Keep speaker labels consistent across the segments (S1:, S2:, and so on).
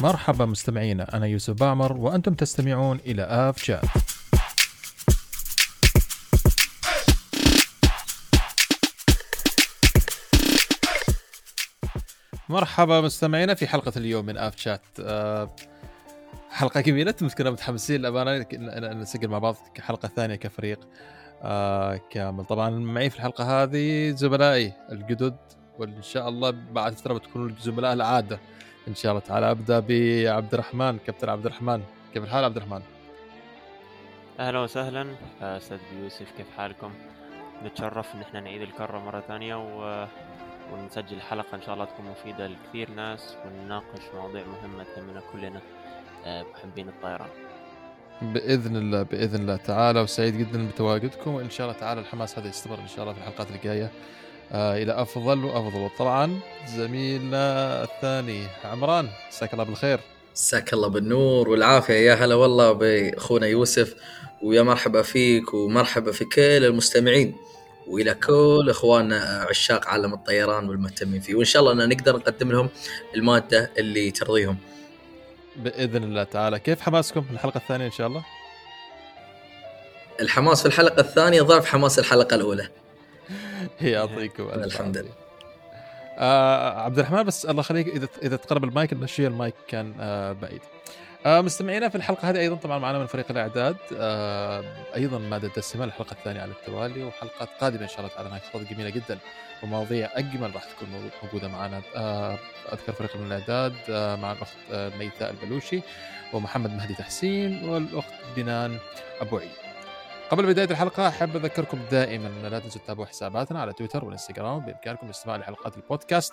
S1: مرحبا مستمعينا أنا يوسف بعمر وأنتم تستمعون إلى آف شات مرحبا مستمعينا في حلقة اليوم من آف شات آه، حلقة جميلة كنا متحمسين للأمانة نسجل مع بعض كحلقة ثانية كفريق. آه كامل. طبعا معي في الحلقة هذه زملائي الجدد وإن شاء الله بعد فترة بتكونوا الزملاء العادة. إن شاء الله تعالى أبدأ بعبد الرحمن كابتن عبد الرحمن كيف الحال عبد الرحمن؟
S2: أهلا وسهلا أستاذ يوسف كيف حالكم؟ نتشرف إن إحنا نعيد الكرة مرة ثانية و... ونسجل حلقة إن شاء الله تكون مفيدة لكثير ناس ونناقش مواضيع مهمة تهمنا كلنا آه، محبين الطيران.
S1: بإذن الله بإذن الله تعالى وسعيد جدا بتواجدكم وان شاء الله تعالى الحماس هذا يستمر إن شاء الله في الحلقات الجاية إلى أفضل وأفضل وطبعا زميلنا الثاني عمران مساك الله بالخير
S3: مساك الله بالنور والعافية يا هلا والله بأخونا يوسف ويا مرحبا فيك ومرحبا في كل المستمعين وإلى كل إخواننا عشاق عالم الطيران والمهتمين فيه وإن شاء الله أن نقدر نقدم لهم المادة اللي ترضيهم.
S1: بإذن الله تعالى، كيف حماسكم الحلقة الثانية إن شاء الله؟
S3: الحماس في الحلقة الثانية ضعف حماس الحلقة الأولى.
S1: يعطيكم
S3: الحمد لله.
S1: آه عبد الرحمن بس الله يخليك إذا إذا تقرب المايك نشي المايك كان آه بعيد. آه مستمعينا في الحلقة هذه أيضا طبعا معنا من فريق الإعداد. آه أيضا ماده دسمه الحلقة الثانية على التوالي وحلقات قادمة إن شاء الله تعالى حلقات جميلة جدا ومواضيع أجمل راح تكون موجودة معنا. آه أذكر فريق من الإعداد آه مع الأخت آه ميثاء البلوشي ومحمد مهدي تحسين والأخت بنان أبو عيد. قبل بداية الحلقة أحب أذكركم دائما أن لا تنسوا تتابعوا حساباتنا على تويتر والإنستغرام بإمكانكم الاستماع لحلقات البودكاست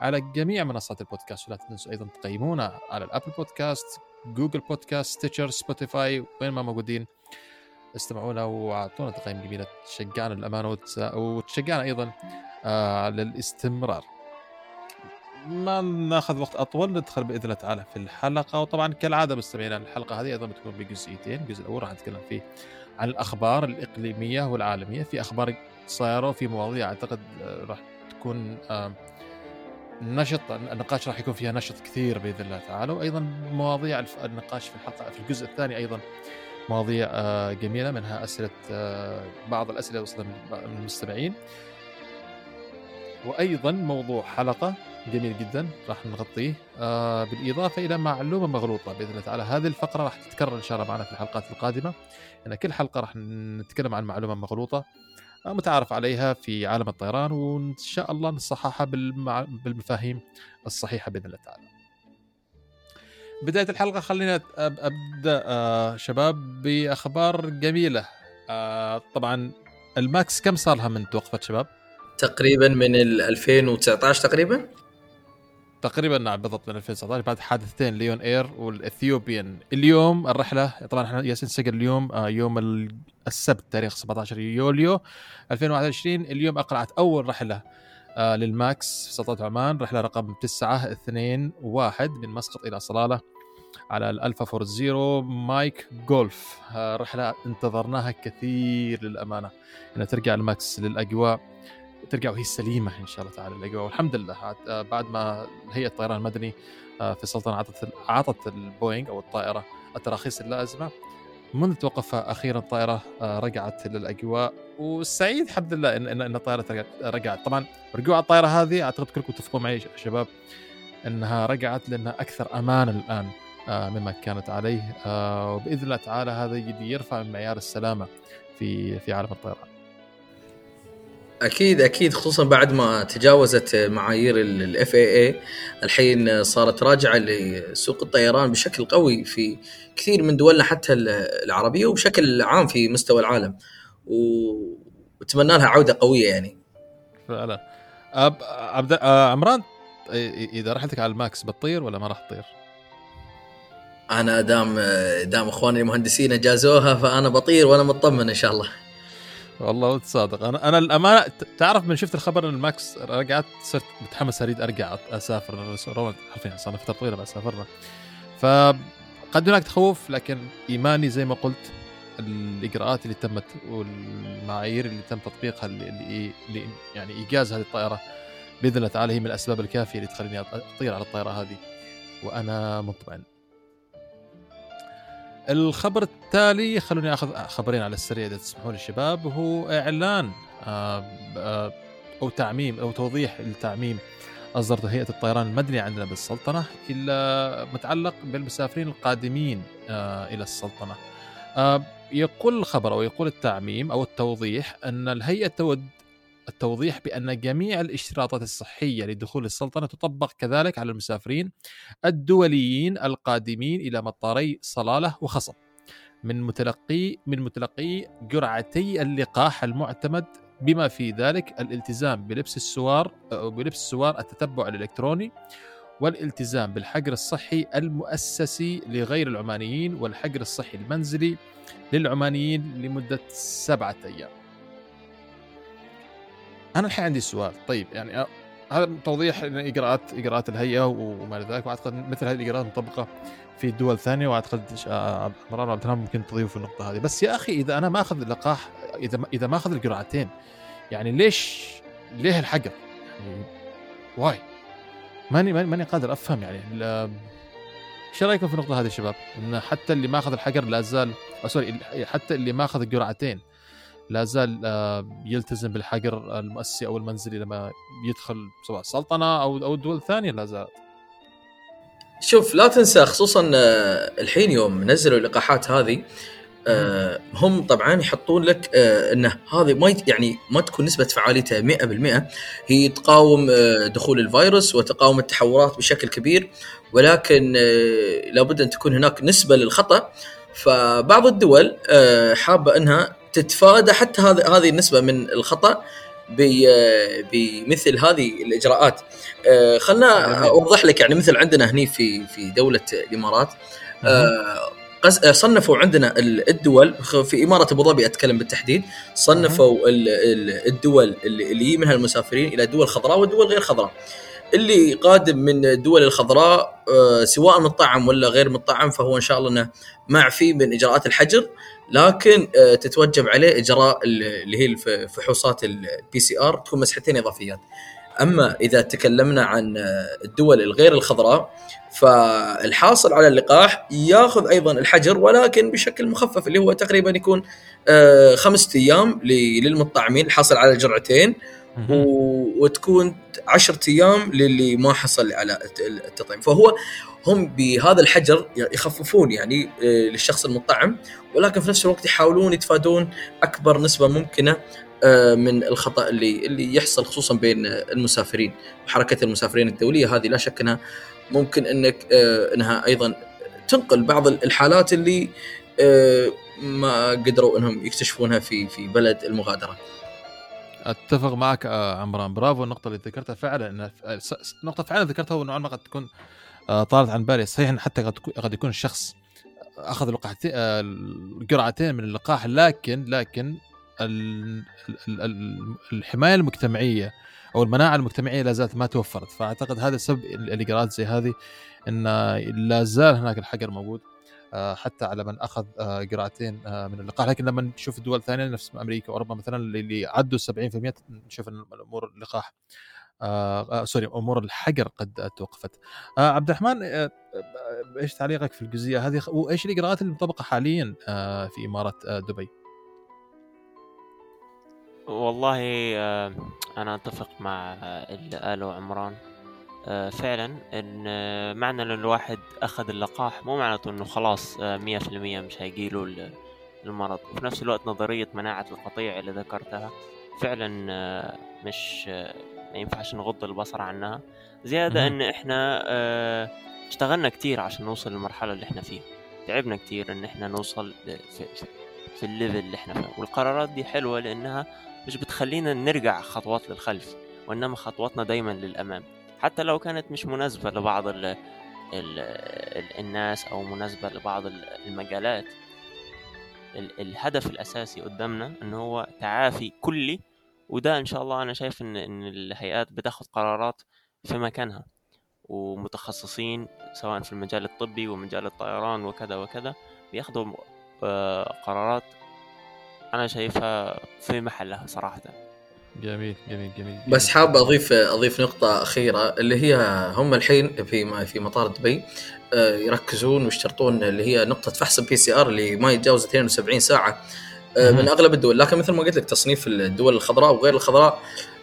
S1: على جميع منصات البودكاست ولا تنسوا أيضا تقيمونا على ال Apple Podcast Google Podcast Stitcher Spotify وين ما موجودين. استمعونا وأعطونا تقييم جميلة تشجعنا للأمانة وتشجعنا أيضا آه للاستمرار. ما ناخذ وقت أطول ندخل بإذن الله تعالى في الحلقة. وطبعا كالعادة مستمعينا الحلقة هذه أيضا بتكون بجزئيتين الجزء الأول راح نتكلم فيه عن الأخبار الإقليمية والعالمية في أخبار صايرة وفي مواضيع أعتقد آه، راح تكون نشط النقاش راح يكون فيها نشط كثير بإذن الله تعالى. وأيضا مواضيع النقاش في الحلقة في الجزء الثاني أيضا مواضيع آه، جميلة منها أسئلة آه، بعض الأسئلة وصلت من المستمعين. وأيضا موضوع حلقة جميل جدا. راح نغطيه. آه بالإضافة إلى معلومة مغلوطة بإذن الله تعالى. هذه الفقرة راح تتكرر إن شاء الله معنا في الحلقات القادمة. يعني كل حلقة راح نتكلم عن معلومة مغلوطة آه متعارف عليها في عالم الطيران وإن شاء الله نصححها بالمع... بالمفاهيم الصحيحة بإذن الله تعالى. بداية الحلقة خلينا أبدأ آه شباب بأخبار جميلة. آه طبعا ال Max كم صار لها من توقفت شباب؟
S3: تقريبا من 2019 تقريبا.
S1: تقريبا نعم بالضبط من 2019 بعد حادثتين Lion Air وال Ethiopian. اليوم الرحله طبعا إحنا ياسين سجل اليوم آه يوم السبت تاريخ 17 يوليو 2021 اليوم اقلعت أول رحلة آه لل Max في سلطنة عمان. رحلة رقم 9 2 1 من مسقط إلى صلالة على ال Alpha Four Zero Mike Golf آه رحلة انتظرناها كثير للأمانة. إنها ترجع ال Max للأجواء. ترجع وهي سليمة إن شاء الله تعالى الأجواء. والحمد لله. آه، بعد ما هيئه الطيران المدني آه، في السلطنة اعطت اعطت البوينغ أو الطائرة التراخيص اللازمة. منذ توقفها أخيرا الطائرة آه، رجعت للأجواء. والسعيد الحمد لله ان ان الطائرة رجعت. طبعا رجوع الطائرة هذه أعتقد كلكم تتفقون معي شباب إنها رجعت لأنها أكثر امانا الآن مما كانت عليه. وبإذن الله تعالى هذا يرفع من معيار السلامة في في عالم الطيران.
S3: أكيد أكيد خصوصا بعد ما تجاوزت معايير الاف اي اي الحين صارت راجعة لسوق الطيران بشكل قوي في كثير من دولنا حتى العربية وبشكل عام في مستوى العالم. وأتمنى لها عودة قوية يعني.
S1: فعلا أب عبد آه، عمران إذا رحلتك على ال Max بتطير ولا ما راح تطير؟
S3: أنا دام دام إخواني المهندسين أجازوها فأنا بطير وأنا مطمن إن شاء الله.
S1: والله صادق أنا أنا الأمانة تعرف من شفت الخبر إن ال Max رجعت صرت متحمس أريد أرجع أسافر. حرفيا صار فترة طويلة بعد سافرنا. فقد هناك تخوف لكن إيماني زي ما قلت الإجراءات اللي تمت والمعايير اللي تم تطبيقها اللي يعني إيجاز هذه الطائرة بإذن الله تعالى هي من الأسباب الكافية اللي تخليني أطير على الطائرة هذه. وأنا مطمئن. الخبر التالي خلوني أخذ خبرين على السريع إذا تسمحوا لي الشباب وهو إعلان آه، آه، أو تعميم أو توضيح التعميم اصدرته هيئه الطيران المدني عندنا بالسلطنة الا متعلق بالمسافرين القادمين آه، إلى السلطنة. يقول الخبر أو يقول التعميم أو التوضيح أن الهيئة تود التوضيح بأن جميع الاشتراطات الصحية لدخول السلطنة تطبق كذلك على المسافرين الدوليين القادمين إلى مطاري صلالة وخصب. من متلقي من متلقي جرعتي اللقاح المعتمد بما في ذلك الالتزام بلبس السوار بلبس السوار التتبع الإلكتروني والالتزام بالحجر الصحي المؤسسي لغير العمانيين والحجر الصحي المنزلي للعمانيين لمدة سبعة أيام. أنا الحين عندي سؤال. طيب يعني هذا توضيح اجراءات إجراءات الهيئة وما إلى ذلك. وأعتقد مثل هذه الإجراءات مطبقة في دول ثانية وأعتقد مرار عبد الرحمن ممكن تضيف في النقطة هذه. بس يا أخي إذا أنا ما أخذ اللقاح إذا إذا ما أخذ الجرعتين يعني ليش ليه الحجر؟ يعني واي؟ ماني ماني قادر أفهم يعني. إيش رأيكم في النقطة هذه يا شباب؟ إن حتى اللي ما أخذ الحجر لا زال سوري حتى اللي ما أخذ الجرعتين لا زال آه، يلتزم بالحجر المؤسسي أو المنزلي لما يدخل سواء السلطنة أو أو الدول الثانية لا زالت.
S3: شوف لا تنسى خصوصا آه، الحين يوم نزلوا اللقاحات هذه آه، هم طبعا يحطون لك إنه هذه ما يعني ما تكون نسبة فعاليتها 100% هي تقاوم دخول الفيروس وتقاوم التحورات بشكل كبير ولكن لابد أن تكون هناك نسبة للخطأ. فبعض الدول حابة إنها تتفادى حتى هذه هذه النسبة من الخطأ بمثل هذه الإجراءات. آه، خلنا أوضح لك يعني مثل عندنا هني في في دولة الإمارات. آه، صنفوا عندنا الدول في إمارة أبو ظبي أتكلم بالتحديد صنفوا الدول اللي منها المسافرين إلى دول خضراء ودول غير خضراء. اللي قادم من الدول الخضراء آه، سواء مطعم ولا غير مطعم فهو إن شاء الله إنه معفي من إجراءات الحجر. لكن آه، تتوجب عليه إجراء اللي هي الفحوصات ال PCR تكون مسحتين إضافيات. أما إذا تكلمنا عن آه، الدول الغير الخضراء فالحاصل على اللقاح ياخذ أيضا الحجر ولكن بشكل مخفف اللي هو تقريبا يكون خمسة أيام للمطعمين الحاصل على الجرعتين. وتكون 10 أيام للي ما حصل على التطعيم. فهو هم بهذا الحجر يخففون يعني آه، للشخص المطعم ولكن في نفس الوقت يحاولون يتفادون أكبر نسبة ممكنة آه، من الخطأ اللي اللي يحصل خصوصا بين المسافرين وحركه المسافرين الدولية هذه لا شك أنها ممكن أنك آه، أنها أيضا تنقل بعض الحالات اللي ما قدروا أنهم يكتشفونها في في بلد المغادرة.
S1: أتفق معك عمران برافو النقطة اللي ذكرتها فعلا نقطة فعلا ذكرتها ونوعا ما قد تكون آه، طالت عن بالي. صحيح حتى قد يكون الشخص أخذ لقاحتين الجرعتين من اللقاح لكن لكن الحماية المجتمعية أو المناعة المجتمعية لا زالت ما توفرت. فأعتقد هذا سبب الاجراءات زي هذه إن لا زال هناك الحجر موجود آه، حتى على من أخذ آه، جرعتين آه، من اللقاح. لكن لما نشوف الدول الثانية نفس أمريكا وأوروبا مثلا اللي عدوا 70% نشوف إن الأمور اللقاح آه سوري أمور الحجر قد توقفت. آه عبد الرحمن آه إيش تعليقك في الجزئية هذه؟ وإيش الاجراءات المطبقة حاليا آه في إمارة آه دبي؟
S2: والله آه أنا أتفق مع اللي قاله عمران. آه، فعلا إن آه، معنى إن الواحد أخذ اللقاح مو معناته إنه خلاص آه، مية في المية مش هيجيله المرض. وفي نفس الوقت نظرية مناعة القطيع اللي ذكرتها فعلا مش ما ينفعش نغض البصر عنها زيادة إن إحنا اشتغلنا كتير عشان نوصل للمرحلة اللي إحنا فيها. تعبنا كتير إن إحنا نوصل في, في, في الليفل اللي إحنا فيه والقرارات دي حلوة لأنها مش بتخلينا نرجع خطوات للخلف وإنما خطواتنا دايما للأمام. حتى لو كانت مش مناسبة لبعض ال ال الناس أو مناسبة لبعض المجالات الهدف الأساسي قدامنا إن هو تعافي كلي وده إن شاء الله أنا شايف إن إن الهيئات بتاخد قرارات في مكانها ومتخصصين سواء في المجال الطبي ومجال الطيران وكذا وكذا بياخدوا آه، قرارات أنا شايفها في محلها صراحة.
S1: جميل جميل جميل.
S3: بس حاب أضيف أضيف نقطة أخيرة اللي هي هم الحين في في مطار دبي آه، يركزون ويشترطون اللي هي نقطة فحص ال PCR اللي ما يتجاوز 72 ساعة. من أغلب الدول لكن مثل ما قلت لك تصنيف الدول الخضراء وغير الخضراء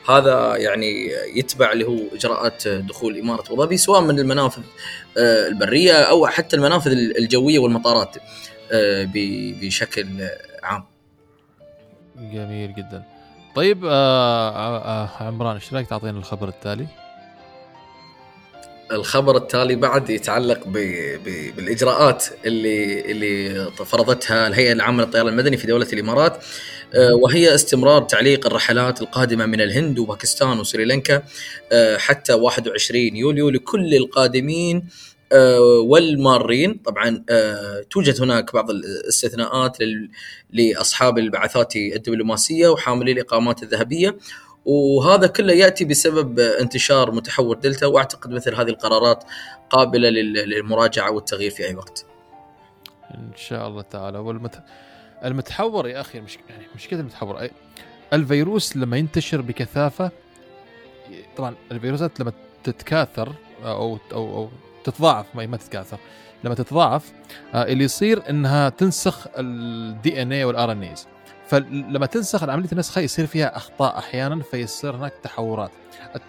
S3: هذا يعني يتبع اللي هو إجراءات دخول إمارة ابو ظبي سواء من المنافذ آه، البرية أو حتى المنافذ الجوية والمطارات بشكل عام.
S1: جميل جدا. طيب آه آه عمران إيش رأيك تعطينا الخبر التالي؟
S3: الخبر التالي بعد يتعلق ب... ب... بالإجراءات اللي اللي فرضتها الهيئة العامة للطيران المدني في دولة الإمارات آه، وهي استمرار تعليق الرحلات القادمة من الهند وباكستان وسريلانكا آه، حتى 21 يوليو لكل القادمين آه، والمارين. طبعا توجد هناك بعض الاستثناءات لأصحاب البعثات الدبلوماسية وحاملي الإقامات الذهبية. وهذا كله يأتي بسبب انتشار متحور دلتا وأعتقد مثل هذه القرارات قابلة للمراجعة والتغيير في أي وقت.
S1: إن شاء الله تعالى. والمت... المتحور يا أخي مش يعني مشكله المتحور. الفيروس لما ينتشر بكثافة طبعا الفيروسات لما تتكاثر أو أو أو تتضاعف ما تتكاثر لما تتضاعف آه، اللي يصير إنها تنسخ ال DNA وال RNAs فلما تنسخ عمليه النسخ يصير فيها أخطاء أحيانا فيصير هناك تحورات.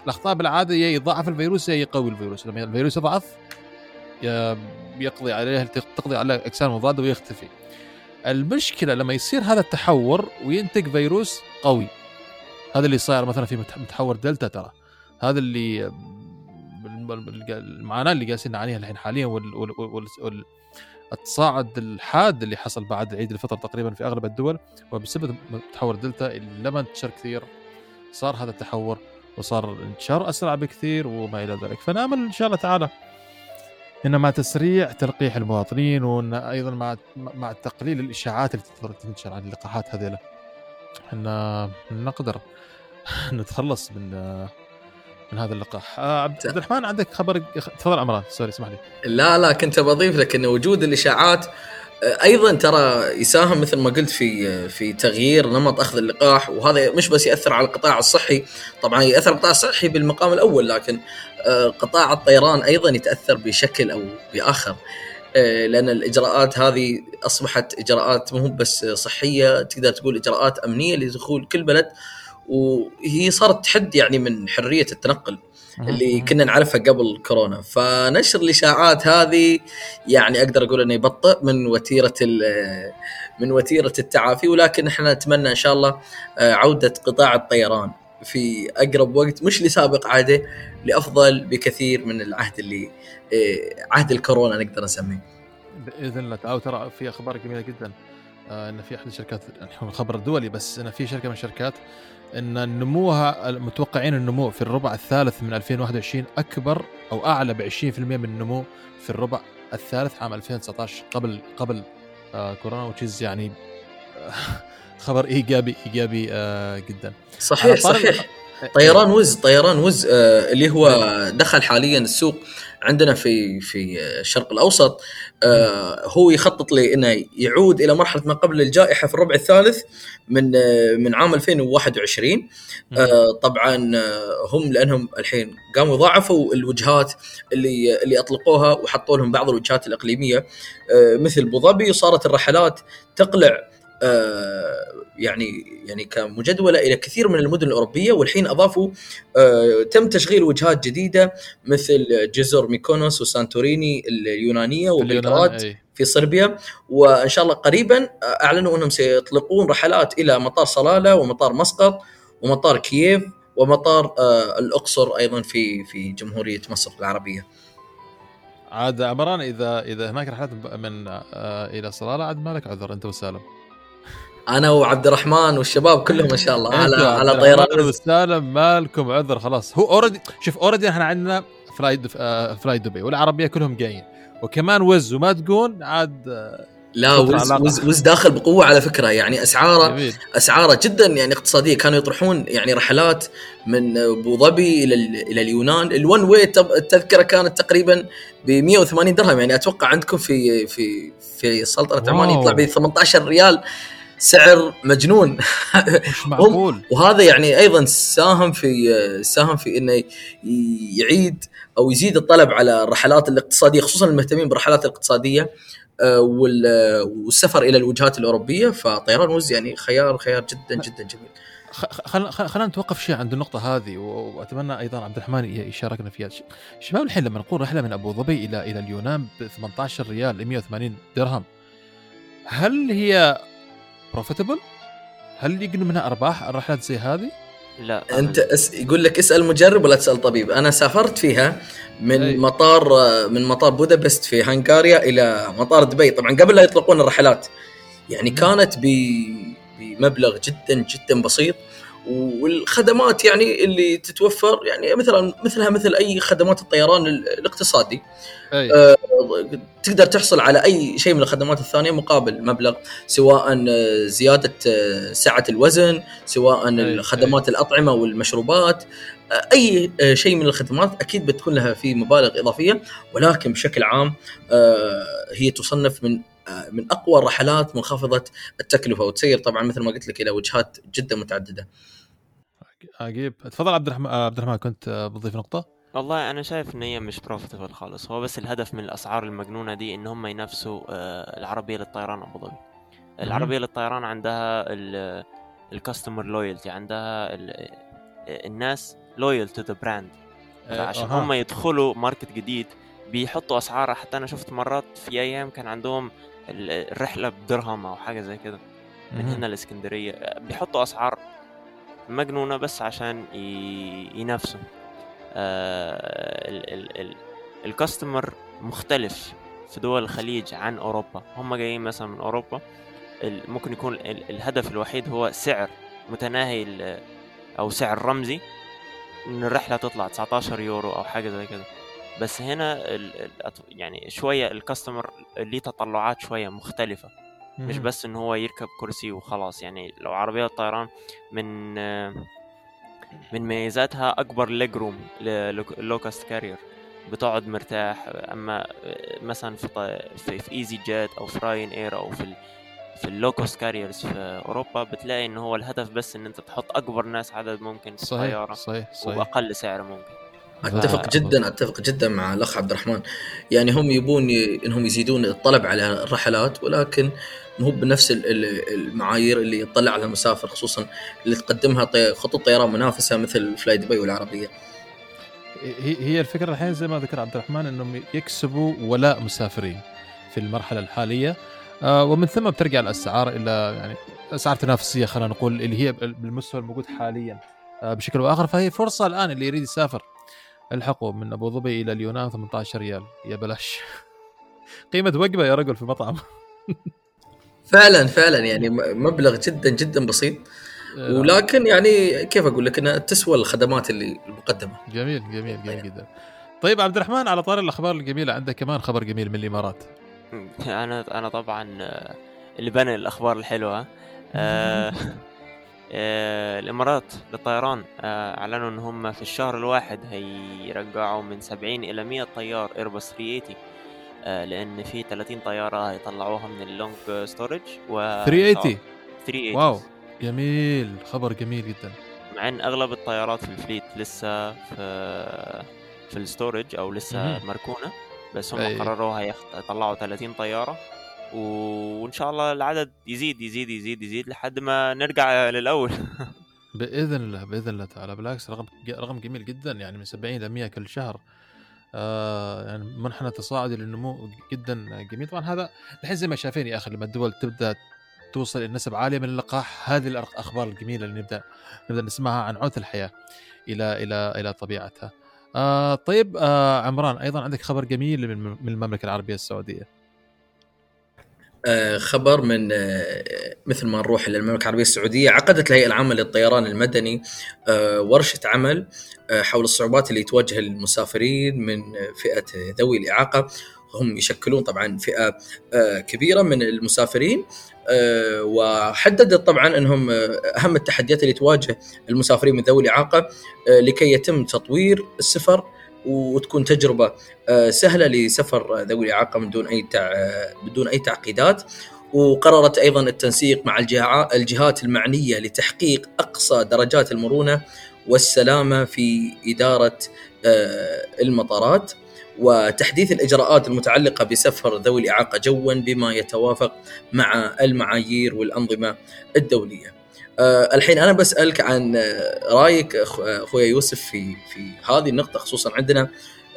S1: الأخطاء بالعادة يا الفيروس يا يقوي الفيروس. لما الفيروس يضعف يقضي عليه تقضي على الاجسام المضاده ويختفي. المشكلة لما يصير هذا التحور وينتج فيروس قوي. هذا اللي صاير مثلا في متحور دلتا ترى. هذا اللي المعاناة اللي جالسين نعانيها الحين حاليا وال, وال, وال, وال التصاعد الحاد اللي حصل بعد عيد الفطر تقريبا في أغلب الدول وبسبب تحور دلتا اللي لما انتشر كثير صار هذا التحور وصار انتشار أسرع بكثير وما إلى ذلك. فنأمل إن شاء الله تعالى إن مع تسريع تلقيح المواطنين وإن أيضا مع مع تقليل الإشاعات اللي تنتشر عن اللقاحات هذيلا ان نقدر نتخلص من من هذا اللقاح. آه عبد الرحمن عندك خبر؟ تفضل عمران سوري اسمح لي.
S3: لا لا كنت بضيف لك إن وجود الإشاعات آه، أيضا ترى يساهم مثل ما قلت في في تغيير نمط أخذ اللقاح وهذا مش بس يأثر على القطاع الصحي طبعا يأثر القطاع الصحي بالمقام الأول لكن آه، قطاع الطيران أيضا يتأثر بشكل أو بآخر آه، لأن الإجراءات هذه أصبحت إجراءات مو بس صحية تقدر تقول إجراءات أمنية لدخول كل بلد وهي صارت تحد يعني من حرية التنقل اللي كنا نعرفها قبل كورونا. فنشر الاشاعات هذه يعني أقدر أقول إنه يبطئ من وتيرة من وتيرة التعافي. ولكن إحنا نتمنى إن شاء الله آه، عودة قطاع الطيران في أقرب وقت مش لسابق عاده لأفضل بكثير من العهد اللي آه، عهد الكورونا نقدر نسميه.
S1: بإذن الله تعالى. ترى في أخبار جميلة جدا آه، إن في أحد الشركات الخبر الدولي بس إن في شركة من الشركات إن نموها متوقعين النمو في الربع الثالث من 2021 أكبر أو أعلى ب 20% من النمو في الربع الثالث عام 2019 قبل قبل آه كورونا وتشيز يعني آه خبر إيجابي إيجابي آه جدا.
S3: صحيح صحيح. طيران وز طيران وز آه اللي هو دخل حاليا السوق عندنا في في الشرق الأوسط آه هو يخطط لأنه يعود إلى مرحلة ما قبل الجائحة في الربع الثالث من آه من عام 2021 آه طبعا هم لأنهم الحين قاموا ضاعفوا الوجهات اللي اللي أطلقوها وحطوا لهم بعض الوجهات الإقليمية. مثل أبو ظبي وصارت الرحلات تقلع يعني يعني كمجدولة إلى كثير من المدن الأوروبية والحين أضافوا آه تم تشغيل وجهات جديدة مثل جزر ميكونوس وسانتوريني اليونانية وبلغراد في صربيا وإن شاء الله قريبا أعلنوا أنهم سيطلقون رحلات إلى مطار صلالة ومطار مسقط ومطار كييف ومطار آه الأقصر أيضا في في جمهورية مصر العربية.
S1: عاد عمران إذا إذا هناك رحلات من آه إلى صلالة عاد مالك عذر أنت وسالم.
S3: أنا وعبد الرحمن والشباب كلهم ما شاء الله على على طيران.
S1: وسالم ما لكم عذر خلاص. هو already شوف already إحنا عندنا فلاي فلاي دبي والعربية كلهم جايين. وكمان وز وما تقول عاد آه،
S3: لا وز, وز, وز داخل بقوة على فكرة. يعني اسعاره أسعاره جدا يعني اقتصادية. كانوا يطرحون يعني رحلات من أبو ظبي إلى إلى اليونان. الون واي التذكرة كانت تقريبا ب 180 درهم. يعني أتوقع عندكم في في في سلطنة عمان يطلع ب 18 ريال. سعر مجنون
S1: مش معقول
S3: وهذا يعني أيضا ساهم في ساهم في إنه يعيد أو يزيد الطلب على الرحلات الاقتصادية خصوصا المهتمين بالرحلات الاقتصادية آه، والسفر إلى الوجهات الأوروبية فطيران وز يعني خيار خيار جدا جدا جميل.
S1: خلينا خلينا نتوقف شيء عند النقطة هذه وأتمنى أيضا عبد الرحمن يشاركنا فيها. شباب الحين لما نقول رحلة من أبو ظبي إلى إلى اليونان ب 18 ريال 180 درهم هل هي بروفيتبل؟ هل يقنوا منها أرباح الرحلات زي هذه؟
S2: لا
S3: أنت أس... يقول لك اسأل مجرب ولا تسأل طبيب أنا سافرت فيها من أي. مطار من مطار بودابست في هنغاريا إلى مطار دبي طبعا قبل لا يطلقون الرحلات يعني كانت ب... بمبلغ جدا جدا بسيط والخدمات يعني اللي تتوفر يعني مثلا مثلها مثل أي خدمات الطيران الاقتصادي أي. أه تقدر تحصل على أي شيء من الخدمات الثانية مقابل مبلغ سواء زيادة آه، سعة الوزن سواء أي. خدمات أي. الأطعمة والمشروبات آه، أي آه، شيء من الخدمات أكيد بتكون لها في مبالغ إضافية ولكن بشكل عام هي تصنف من من أقوى الرحلات منخفضه التكلفة وتسير طبعا مثل ما قلت لك إلى وجهات جدا متعددة.
S1: عجيب. تفضل عبد الرحمن عبد الرحمن كنت بتضيف نقطة؟
S2: والله أنا شايف ان هي مش بروفيتبل خالص. هو بس الهدف من الأسعار المجنونة دي إن هم ينافسوا آه، العربية للطيران أبو ظبي. العربية للطيران عندها الكاستمر لويالتي عندها الناس loyal to the brand عشان أه. هم يدخلوا market جديد بيحطوا أسعار. حتى أنا شفت مرات في أيام كان عندهم الرحلة بدرهم أو حاجة زي كده. من هنا الإسكندرية. بيحطوا أسعار مجنونة بس عشان ينافسوا. آه، ال customer مختلف في دول الخليج عن أوروبا. هم جايين مثلا من أوروبا. ممكن يكون الهدف الوحيد هو سعر متناهي أو سعر رمزي. إن الرحلة تطلع 19 يورو أو حاجة زي كده. بس هنا يعني شوية ال customer ليه تطلعات شوية مختلفة. مش بس إن هو يركب كرسي وخلاص يعني لو عربية الطيران من من ميزاتها أكبر leg room لل low-cost carrier بتقعد مرتاح أما مثلا في في, في ايزي جيت أو في راين اير أو في في ال low-cost carriers في أوروبا بتلاقي إن هو الهدف بس إن أنت تحط أكبر ناس عدد ممكن في
S1: صحيح الطيارة صحيح صحيح.
S2: وباقل سعر ممكن.
S3: أتفق جدا أتفق جدا مع الأخ عبد الرحمن. يعني هم يبون إنهم يزيدون الطلب على الرحلات ولكن مو بنفس المعايير اللي يطلع على المسافر خصوصا اللي تقدمها خطوط طيران منافسة مثل فلاي دبي والعربية.
S1: هي الفكرة الحين زي ما ذكر عبد الرحمن إنهم يكسبوا ولاء مسافرين في المرحلة الحالية. آه، ومن ثم بترجع الأسعار إلى يعني أسعار تنافسية خلينا نقول اللي هي بالمستوى الموجود حاليا. آه، بشكل أو آخر فهي فرصة الآن اللي يريد يسافر الحقوا من أبو ظبي إلى اليونان 18 ريال. يا بلاش. قيمة وجبة يا رجل في مطعم
S3: فعلا فعلا يعني مبلغ جدا جدا بسيط. آه. ولكن يعني كيف أقول لك انها تسوى الخدمات اللي المقدمة.
S1: جميل جميل جميل جدا. طيب عبد الرحمن على طار الأخبار الجميلة عندك كمان خبر جميل من الإمارات؟
S2: أنا أنا طبعا آه، اللي بنى الأخبار الحلوة. آه الإمارات للطيران أعلنوا إن هم في الشهر الواحد هيرجعوا من 70 إلى 100 طيارة ايرباص 380 آه، لأن في 30 طيارة هيطلعوها من ال long storage و
S1: 380 380 wow جميل خبر جميل جدا
S2: مع إن أغلب الطيارات في الفليت لسه في في الستورج أو لسه. مركونة بس هم أي. قرروا هيطلعوا 30 طيارة وإن شاء الله العدد يزيد يزيد يزيد يزيد لحد ما نرجع للأول
S1: بإذن الله بإذن الله تعالى بالعكس رقم رقم جميل جدا يعني من 70 ل 100 كل شهر آه يعني منحنى تصاعدي للنمو جدا جميل طبعا هذا الحين زي ما شايفين يا أخي لما الدول تبدأ توصل إلى نسب عالية من اللقاح هذه الأخبار الجميلة اللي نبدأ نبدأ نسمعها عن عوث الحياة إلى إلى إلى طبيعتها. آه طيب آه عمران أيضا عندك خبر جميل من المملكة العربية السعودية.
S3: آه خبر من آه مثل ما نروح للمملكه العربية السعودية عقدت الهيئه العامه للطيران المدني آه ورشة عمل حول الصعوبات اللي تواجه المسافرين من فئة ذوي الإعاقة. هم يشكلون طبعا فئة كبيرة من المسافرين وحددت طبعا أنهم أهم التحديات اللي تواجه المسافرين من ذوي الإعاقة لكي يتم تطوير السفر وتكون تجربة سهلة لسفر ذوي الإعاقة من دون أي بدون أي تعقيدات وقررت أيضا التنسيق مع الجهات المعنية لتحقيق أقصى درجات المرونة والسلامة في إدارة آه، المطارات وتحديث الإجراءات المتعلقة بسفر ذوي الإعاقة جوا بما يتوافق مع المعايير والأنظمة الدولية. أه الحين أنا بسألك عن رأيك أخويا يوسف في في هذه النقطة خصوصا عندنا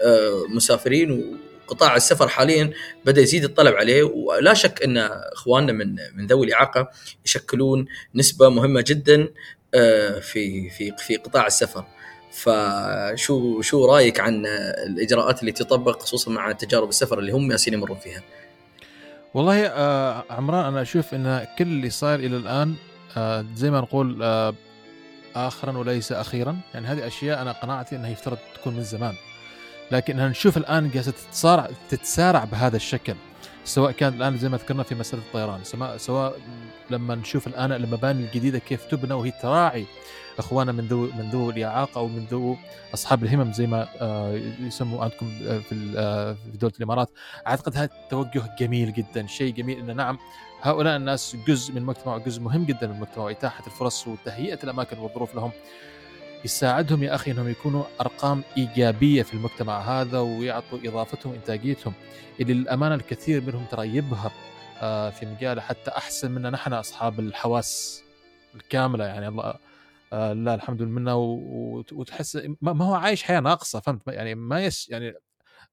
S3: أه مسافرين وقطاع السفر حاليا بدأ يزيد الطلب عليه ولا شك أن أخواننا من من ذوي الإعاقة يشكلون نسبة مهمة جدا أه في في في قطاع السفر. فشو شو رأيك عن الإجراءات اللي تطبق خصوصا مع تجارب السفر اللي هم ياسين يمرون فيها؟
S1: والله آه عمران أنا أشوف أن كل اللي صاير إلى الآن آه زي ما نقول آه اخرا وليس أخيرا. يعني هذه أشياء أنا قناعتي إنها يفترض تكون من زمان. لكن نشوف الآن جالسة تتصارع تتسارع بهذا الشكل سواء كان الآن زي ما ذكرنا في مسألة الطيران. سواء لما نشوف الآن المباني الجديدة كيف تبنى وهي تراعي اخواننا من ذو من ذو الإعاقة أو من ذو أصحاب الهمم زي ما آه، يسموا عندكم آه، في آه، في دولة الإمارات. أعتقد هذا توجه جميل جدا شيء جميل إنه نعم هؤلاء الناس جزء من المجتمع جزء مهم جدا من المجتمع واتاحه الفرص وتهيئة الأماكن والظروف لهم. يساعدهم يا أخي إنهم يكونوا أرقام إيجابية في المجتمع هذا ويعطوا إضافتهم إنتاجيتهم. اللي للامانه الكثير منهم ترى يبهر في مجاله حتى أحسن منا نحن أصحاب الحواس الكاملة يعني الله لا الحمد لله وتحس ما هو عايش حياة ناقصة فهمت؟ يعني ما يس يعني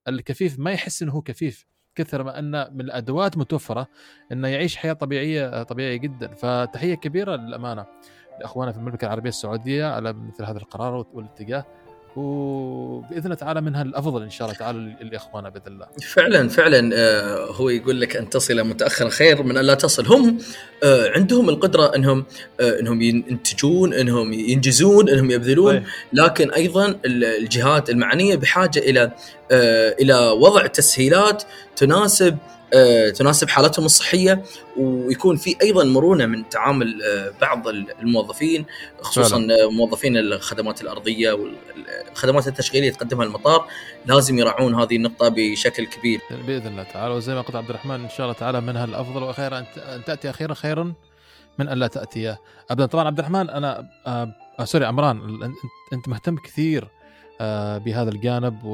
S1: الكفيف ما يحس إنه هو كفيف كثر ما أن من الأدوات متوفرة إنه يعيش حياة طبيعية طبيعية جدا. فتحية كبيرة للأمانة لإخواننا في المملكة العربية السعودية على مثل هذا القرار والاتجاه. وبإذن الله تعالى منها الأفضل إن شاء الله تعالى لاخواننا بإذن الله.
S3: فعلا فعلا آه، هو يقول لك أن تصل متاخرا خير من أن لا تصل، هم آه، عندهم القدرة إنهم آه، إنهم ينتجون، إنهم ينجزون، إنهم يبذلون، طيب. لكن أيضا الجهات المعنية بحاجة إلى إلى وضع تسهيلات تناسب تناسب حالتهم الصحية ويكون في أيضا مرونة من تعامل آه، بعض الموظفين خصوصا فعلا. موظفين الخدمات الأرضية والخدمات التشغيلية تقدمها المطار لازم يراعون هذه النقطة بشكل كبير.
S1: بإذن الله تعالى وزي ما قلت عبد الرحمن إن شاء الله تعالى منها الافضل وأخيرا أن تأتي أخيرا خيرا من أن لا تأتي ابدا طبعا عبد الرحمن أنا آه, آه سوري عمران أنت مهتم كثير آه، بهذا الجانب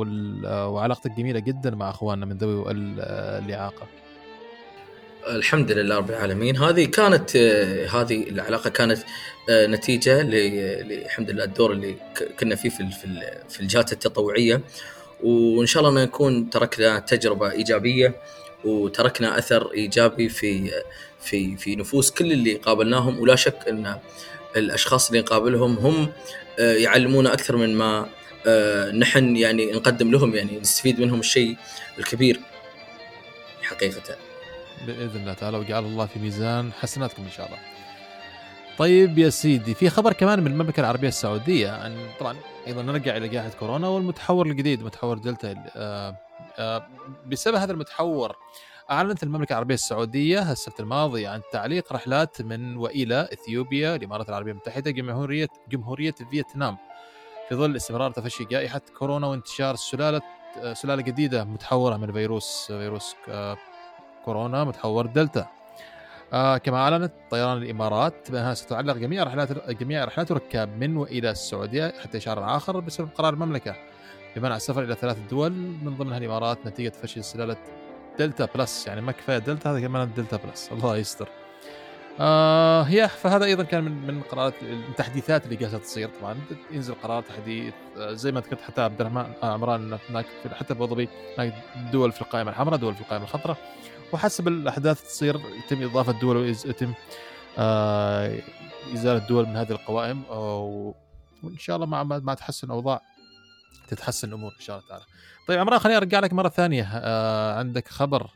S1: آه، وعلاقتك جميلة جدا مع أخواننا من ذوي آه، الاعاقه.
S3: الحمد لله رب العالمين. هذه كانت هذه العلاقة كانت نتيجة الحمد لله الدور اللي كنا فيه في في الجهات التطوعية. وإن شاء الله نكون تركنا تجربة إيجابية وتركنا أثر إيجابي في في في نفوس كل اللي قابلناهم. ولا شك أن الأشخاص اللي نقابلهم هم يعلمونا أكثر من ما آه، نحن يعني نقدم لهم يعني نستفيد منهم الشيء الكبير. حقيقة.
S1: بإذن الله تعالى وجعل الله في ميزان حسناتكم إن شاء الله. طيب يا سيدي في خبر كمان من المملكة العربية السعودية عن طبعا أيضا نرجع إلى جائحة كورونا والمتحور الجديد متحور دلتا آه، آه، بسبب هذا المتحور أعلنت المملكة العربية السعودية السبت الماضي عن تعليق رحلات من وإلى إثيوبيا الإمارات العربية المتحدة جمهورية جمهورية فيتنام. في ظل استمرار تفشي جائحة كورونا وانتشار سلالة سلالة جديدة متحورة من فيروس فيروس آه، كورونا متحور دلتا. آه كما أعلنت طيران الإمارات بأنها ستعلق جميع رحلات جميع رحلات الركاب من وإلى السعودية حتى إشعار آخر بسبب قرار المملكة بمنع السفر إلى ثلاث دول من ضمنها الإمارات نتيجة تفشي سلالة دلتا plus. يعني ما كفاية دلتا هذا كمان دلتا plus. الله يستر. آه هي فهذا أيضا كان من من قرارات التحديثات اللي جالسة تصير طبعا. ينزل قرار تحديث آه زي ما ذكرت حتى عبد الرحمن آه عمران هناك حتى أبو ظبي هناك دول في القائمة الحمراء دول في القائمة الخضراء. وحسب الأحداث تصير يتم إضافة دول ويتم آه إزالة دول من هذه القوائم. وإن شاء الله مع مع تحسن الاوضاع تتحسن الأمور إن شاء الله تعالى. طيب عمران خليني أرجع لك مرة ثانية. آه عندك خبر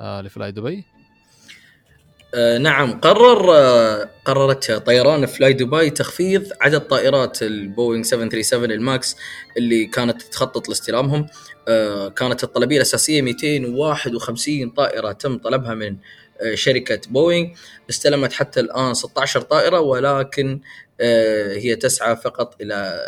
S1: آه لفلاي دبي.
S3: آه نعم قرر آه قررت طيران فلاي دبي تخفيض عدد طائرات البوينغ 737 الماكس اللي كانت تخطط لاستلامهم. آه كانت الطلبية الأساسية 251 طائرة تم طلبها من شركة بوينغ. استلمت حتى الآن 16 طائرة ولكن هي تسعى فقط إلى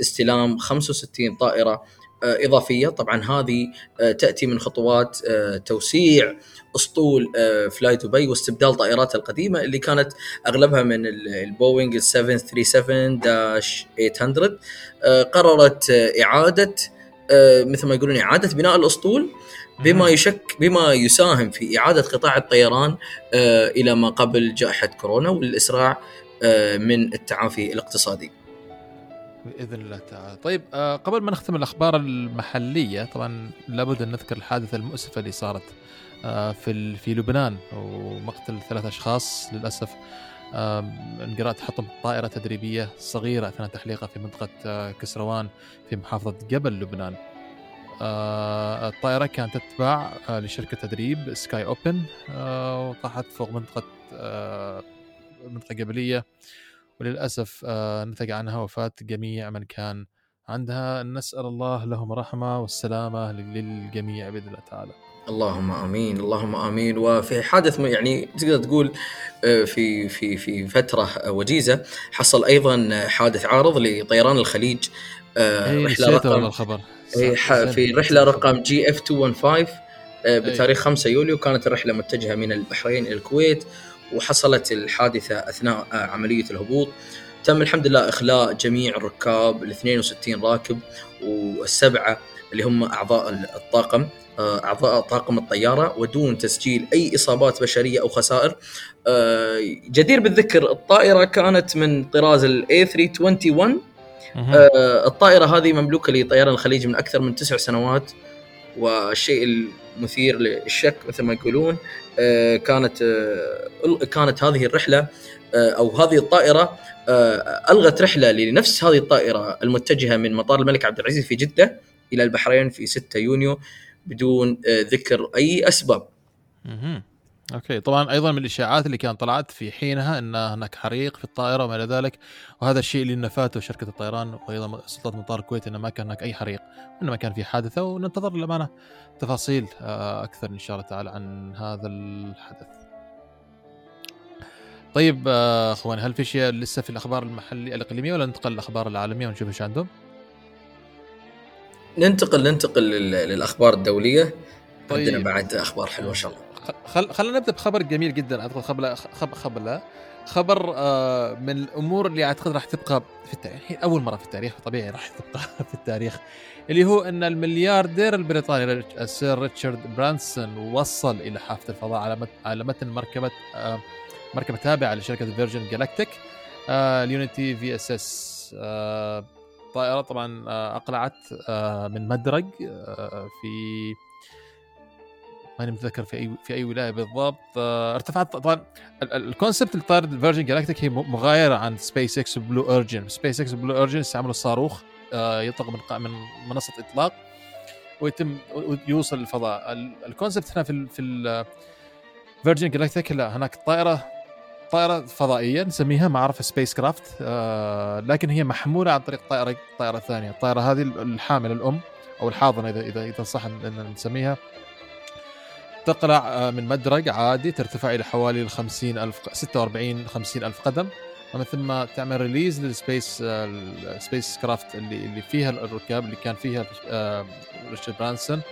S3: استلام 65 طائرة إضافية. طبعا هذه تأتي من خطوات توسيع أسطول فلاي دبي واستبدال طائراتها القديمة اللي كانت أغلبها من البوينغ 737 800 قررت إعادة مثل ما يقولون إعادة بناء الأسطول بما يشك بما يساهم في إعادة قطاع الطيران إلى ما قبل جائحة كورونا والإسراع من التعافي الاقتصادي.
S1: بإذن الله تعالى. طيب آه قبل ما نختم الأخبار المحلية طبعا لابد أن نذكر الحادثة المؤسفة اللي صارت آه في في لبنان ومقتل ثلاث أشخاص للأسف انقراء تحطم طائرة تدريبية صغيرة أثناء تحليقها في منطقة آه كسروان في محافظة جبل لبنان. الطائرة كانت تتبع لشركة تدريب سكاي أوبن آه وطاحت فوق منطقة آه منطقة وللأسف آه، نتج عنها وفاة جميع من كان عندها. نسأل الله لهم رحمة والسلامة للجميع بإذن الله تعالى.
S3: اللهم آمين اللهم آمين. وفي حادث يعني تقدر تقول آه، في في في فترة وجيزة حصل أيضا حادث عارض لطيران الخليج
S1: آه، رحلة رقم الخبر.
S3: في رحلة رقم جي إف 215 بتاريخ 5 يوليو. كانت الرحلة متجهة من البحرين إلى الكويت. وحصلت الحادثة أثناء عملية الهبوط. تم الحمد لله إخلاء جميع الركاب ال 62 راكب والسبعة اللي هم أعضاء الطاقم أعضاء طاقم الطيارة. ودون تسجيل أي إصابات بشرية أو خسائر جدير بالذكر الطائرة كانت من طراز الاي 321 الطائرة هذه مملوكة لطيران الخليج من أكثر من تسع سنوات. والشيء المثير للشك مثل ما يقولون كانت آه، كانت هذه الرحلة آه، أو هذه الطائرة ألغت رحلة لنفس هذه الطائرة المتجهة من مطار الملك عبد العزيز في جدة إلى البحرين في 6 يونيو بدون ذكر أي أسباب.
S1: أوكي طبعا أيضا من الإشاعات اللي كانت طلعت في حينها إن هناك حريق في الطائرة وما إلى ذلك وهذا الشيء اللي نفاته شركة الطيران وأيضا سلطات مطار الكويت إنه ما كان هناك أي حريق انما كان في حادثة وننتظر للأمانة تفاصيل آه، أكثر إن شاء الله تعالى عن هذا الحدث. طيب آه، اخواني هل في شيء لسه في الأخبار المحلية الإقليمية ولا ننتقل للأخبار العالمية ونشوف إيش عندهم؟
S3: ننتقل ننتقل للأخبار الدولية طيب. عندنا بعد أخبار حلوة إن شاء الله.
S1: خل... خلينا نبدأ بخبر جميل جدا أعتقد خبر خبر خبر خبر آه من الأمور اللي أعتقد راح تبقى في التاريخ أول مرة في التاريخ طبيعي راح تبقى في التاريخ اللي هو إن الملياردير البريطاني السير ريتشارد برانسون وصل إلى حافة الفضاء على. على متن مركبة آه مركبة تابعة لشركة فيرجن جالاكتيك آه اليونيتي في إس إس آه طائرة طبعا آه أقلعت آه من مدرج آه في ماني متذكر في أي في أي ولاية بالضبط. آه، ارتفعت طبعا ال concept اللي طار فيرجن جالاكتيك هي مغايرة عن سبيس إكس وبلو اورجن سبيس إكس وبلو اورجن استعملوا صاروخ آه، يطلق من من منصة إطلاق ويتم يوصل للفضاء. ال concept هنا في في فيرجن جالاكتيك لا هناك طائرة طائرة فضائية نسميها ما اعرف spacecraft لكن هي محمولة عن طريق طائرة طائرة ثانية. الطائرة هذه الحامل الأم أو الحاضنة إذا إذا إذا صح إن نسميها. تقلع آه، من مدرج عادي ترتفع إلى حوالي ال 50 الف 46 50 ألف قدم. ومن ثم تعمل release لل space ال spacecraft اللي اللي فيها الركاب اللي كان فيها آه، ريتشارد برانسون.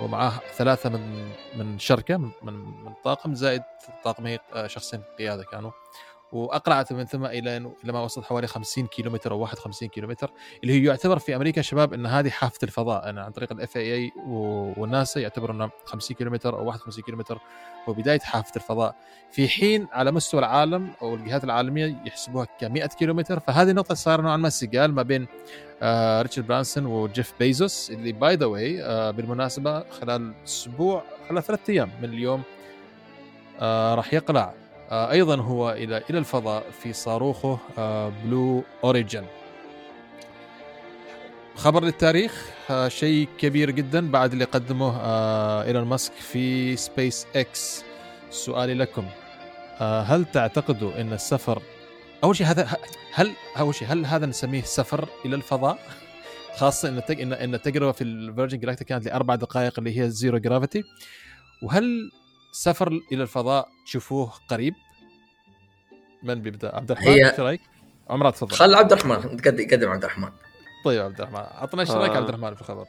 S1: ومعاه ثلاثة من من شركة من من, طاقم زائد طاقم آه، شخصين قيادة كانوا. واقلعت من ثم إلى إلى ما وصلت حوالي 50 كيلومتر أو 51 كيلومتر اللي هي يعتبر في أمريكا شباب إن هذه حافة الفضاء أنا عن طريق ال FAA والناسا يعتبر انه 50 كيلومتر أو 51 كيلومتر هو بداية حافة الفضاء. في حين على مستوى العالم أو الجهات العالمية يحسبوها ك 100 كيلومتر فهذه النقطة صار نوعا ما سجال ما بين آه ريتشارد برانسون وجيف بيزوس اللي by the way بالمناسبة خلال أسبوع خلال ثلاث أيام من اليوم آه راح يقلع أيضا هو إلى إلى الفضاء في صاروخه بلو آه، اوريجن خبر للتاريخ آه، شيء كبير جدا بعد اللي قدمه إيلون ماسك في سبيس إكس. سؤالي لكم هل تعتقدوا إن السفر أول شيء هذا هل أول شيء هل هذا نسميه سفر إلى الفضاء؟ خاصة إن ان التجربة في الفيرجن جلاكتيك كانت لأربع دقائق اللي هي zero gravity وهل سفر إلى الفضاء تشوفوه قريب. من بيبدأ؟ عبد الرحمن إيش رأيك؟ عمرها تفضل.
S3: خل عبد الرحمن قدم عبد الرحمن.
S1: طيب عبد الرحمن عطنا إيش رأيك آه. عبد الرحمن في الخبر؟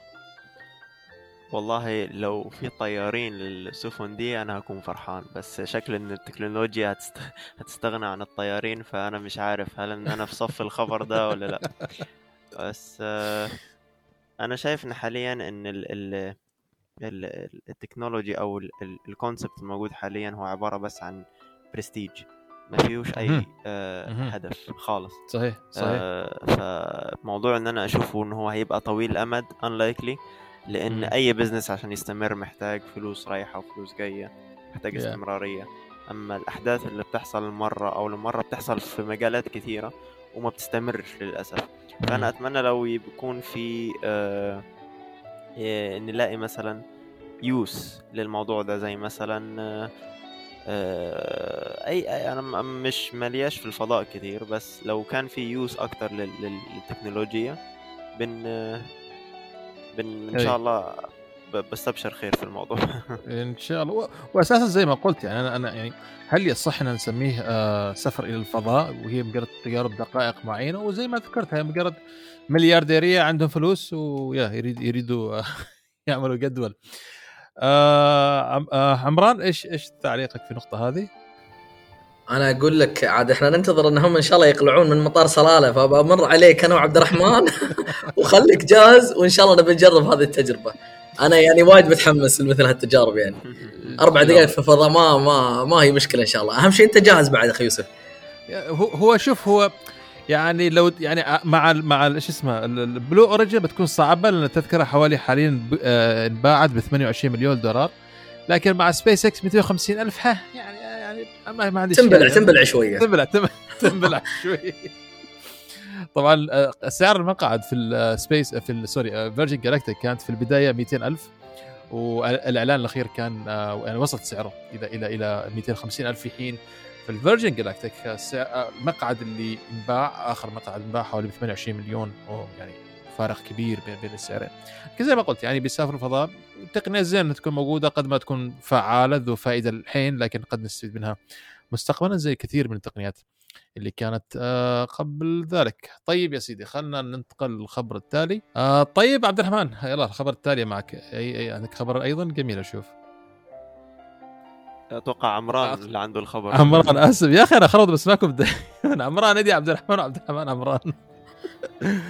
S2: والله لو في طيارين للسفن دي أنا هكون فرحان بس شكل إن التكنولوجيا هتست... هتستغنى عن الطيارين فأنا مش عارف هل إن أنا في صف الخبر ده ولا لأ. بس آه، أنا شايف إن حاليا إن ال... ال... ال- technology أو ال concept الموجود حاليا هو عبارة بس عن برستيج ما فيهوش
S1: أي.
S2: آه،. هدف خالص
S1: صحيح صحيح
S2: آه، فموضوع إن أنا أشوفه إن هو هيبقى طويل الامد unlikely
S1: لأن.
S2: أي business عشان يستمر محتاج فلوس رايحة وفلوس جاية محتاج. استمرارية أما الأحداث اللي بتحصل مرة أو لمره بتحصل في مجالات كثيرة وما بتستمرش للأسف فأنا أتمنى لو يكون في آه نلاقي مثلا يوس للموضوع ده زي مثلا آه، آه، أي أي- أنا مش ملياش في الفضاء كتير بس لو كان في يوز أكتر لل- لل- للتكنولوجيا بن آه، بن
S1: إن.
S2: شاء الله بستبشر خير في الموضوع.
S1: إن شاء الله. واساسا زي ما قلت يعني أنا أنا يعني هل يصح إن نسميه آه سفر إلى الفضاء؟ وهي مجرد تجارب دقائق معينة وزي ما ذكرت هي مجرد مليارديرية عندهم فلوس ويا يريد يريدوا يعملوا جدول. آه آه عمران إيش إيش تعليقك في النقطة هذه؟
S3: أنا أقول لك عاد إحنا ننتظر إنهم إن شاء الله يقلعون من مطار صلاله فبمر عليك أنا وعبد الرحمن وخليك جاهز وإن شاء الله نبي نجرب هذه التجربة. أنا يعني وايد متحمس لمثل هالتجارب يعني. أربع دقائق في الفضاء ما ما ما هي مشكلة إن شاء الله. أهم شيء أنت جاهز بعد أخي يوسف.
S1: هو هو شوف هو يعني لو يعني مع ال مع ال- إيش اسمه ال- البلو اوريجن بتكون صعبة لأن التذكره حوالي حاليا آه، انباعت ب 28 مليون دولار. لكن مع سبيس إكس 250 ألف ها يعني يعني ما, ما عندي
S3: تنبلع. تنبلع شوية.
S1: تنبلع تنبلع- تنبلع شوي طبعا آه، سعر المقعد في السبيس في sorry فيرجن جالاكتيك كانت في البداية 200 ألف والاعلان الأخير كان آه، يعني وصل سعره إلى إلى إلى 250 ألف في حين. في الفيرجن جالاكتيك المقعد اللي انباع آخر مقعد انباع حوالي ب 28 مليون يعني فارق كبير بين بين السعرين. زي ما قلت يعني بيسافروا الفضاء التقنيه زين تكون موجودة قد ما تكون فعالة ذو فائدة الحين لكن قد نستفيد منها مستقبلا زي كثير من التقنيات اللي كانت آه، قبل ذلك. طيب يا سيدي خلينا ننتقل للخبر التالي. آه، طيب عبد الرحمن يلا الخبر التالي معك. اي اي عندك خبر أيضا؟ جميل أشوف.
S2: أتوقع عمران. اللي عنده الخبر.
S1: عمران آسف. يا أخي أنا خلط باسماكم دائما. عمران ادي عبد الرحمن وعبد الرحمن عمران.